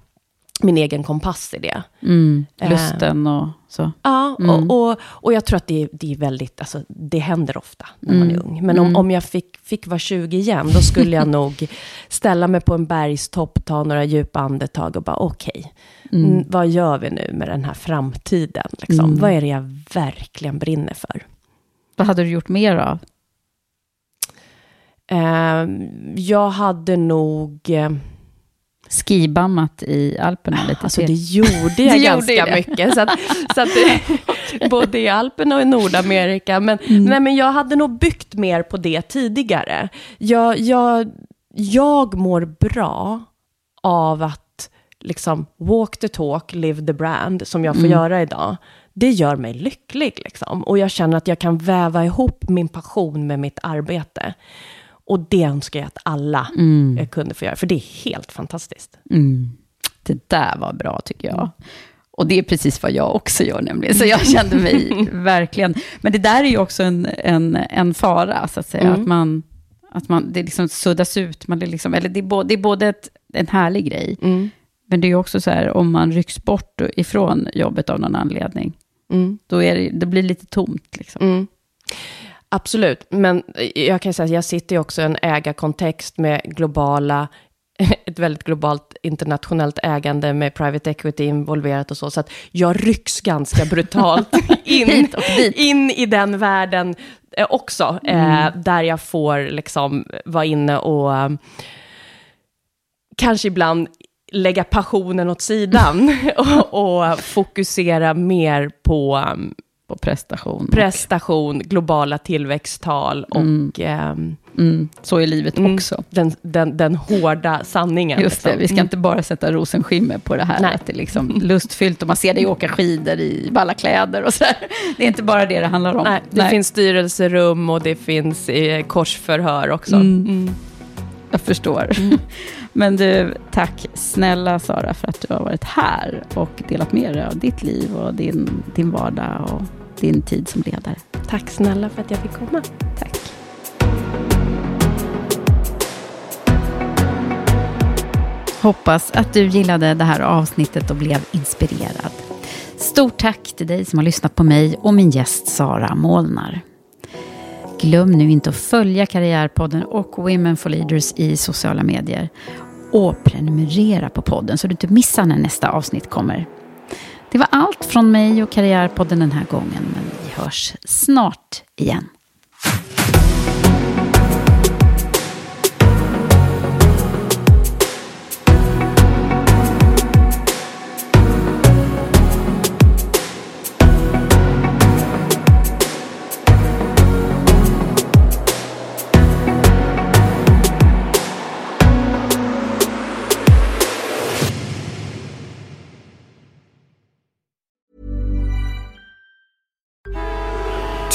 Speaker 2: min egen kompass i det.
Speaker 1: Mm,
Speaker 2: Eh,
Speaker 1: lusten och så.
Speaker 2: Ja,
Speaker 1: Mm.
Speaker 2: och, och, och jag tror att det, är- det är väldigt, alltså, det händer ofta när man är
Speaker 1: Mm.
Speaker 2: ung. Men om,
Speaker 1: Mm.
Speaker 2: om jag fick, fick vara 20 igen, då skulle jag nog ställa mig på en bergstopp, ta några djupa andetag och bara okej,
Speaker 1: Mm.
Speaker 2: mm, vad gör vi nu med den här framtiden? Liksom? Vad är det jag verkligen brinner för?
Speaker 1: Vad hade du gjort mer av?
Speaker 2: Eh, jag hade nog... Eh,
Speaker 1: Skibammat i Alperna lite
Speaker 2: alltså
Speaker 1: till.
Speaker 2: det gjorde jag
Speaker 1: gjorde
Speaker 2: ganska
Speaker 1: det.
Speaker 2: mycket. Så att, så att, både i Alperna och i Nordamerika. Men,
Speaker 1: Mm.
Speaker 2: nej, men jag hade nog byggt mer på det tidigare. Jag, jag, jag mår bra av att liksom walk the talk, live the brand, som jag får
Speaker 1: Mm.
Speaker 2: göra idag. Det gör mig lycklig. Liksom. Och jag känner att jag kan väva ihop min passion med mitt arbete. Och det önskar jag att alla
Speaker 1: Mm.
Speaker 2: eh, kunde få göra, för det är helt fantastiskt.
Speaker 1: Mm. Det där var bra tycker jag. Och det är precis vad jag också gör nämligen. Så jag kände mig verkligen... Men det där är ju också en, en, en fara, så att säga.
Speaker 2: Mm.
Speaker 1: Att man, att man, det liksom suddas ut. Man är liksom, eller det är både, det är både ett, en härlig grej,
Speaker 2: Mm.
Speaker 1: men det är ju också så här, om man rycks bort ifrån jobbet av någon anledning,
Speaker 2: Mm.
Speaker 1: då är det, det blir lite tomt. Liksom.
Speaker 2: Absolut, men jag kan säga att jag sitter ju också i en ägarkontext med globala, ett väldigt globalt internationellt ägande med private equity involverat och så, så att jag rycks ganska brutalt in, in i den världen eh, också,
Speaker 1: Mm.
Speaker 2: eh, där jag får liksom vara inne och eh, kanske ibland lägga passionen åt sidan och, och fokusera mer på
Speaker 1: På prestation.
Speaker 2: prestation, globala tillväxttal och
Speaker 1: Mm.
Speaker 2: ehm,
Speaker 1: Mm, så är livet
Speaker 2: Mm.
Speaker 1: också.
Speaker 2: den, den, den hårda sanningen.
Speaker 1: Just det,
Speaker 2: liksom.
Speaker 1: vi ska inte bara sätta rosenskimmer på det här,
Speaker 2: Nej.
Speaker 1: att det är liksom lustfyllt och man ser dig åka skidor i balla kläder och så där. Det är inte bara det det handlar om.
Speaker 2: Nej, det finns styrelserum och det finns eh, korsförhör också.
Speaker 1: Mm.
Speaker 2: Mm.
Speaker 1: Jag förstår. Men du, tack snälla Sara för att du har varit här och delat med dig av ditt liv och din, din vardag och din tid som ledare.
Speaker 2: Tack snälla för att jag fick komma.
Speaker 1: Tack. Hoppas att du gillade det här avsnittet och blev inspirerad. Stort tack till dig som har lyssnat på mig och min gäst Sara Målnar. Glöm nu inte att följa Karriärpodden och Women for Leaders i sociala medier. Och prenumerera på podden så du inte missar när nästa avsnitt kommer. Det var allt från mig och Karriärpodden den här gången, men vi hörs snart igen.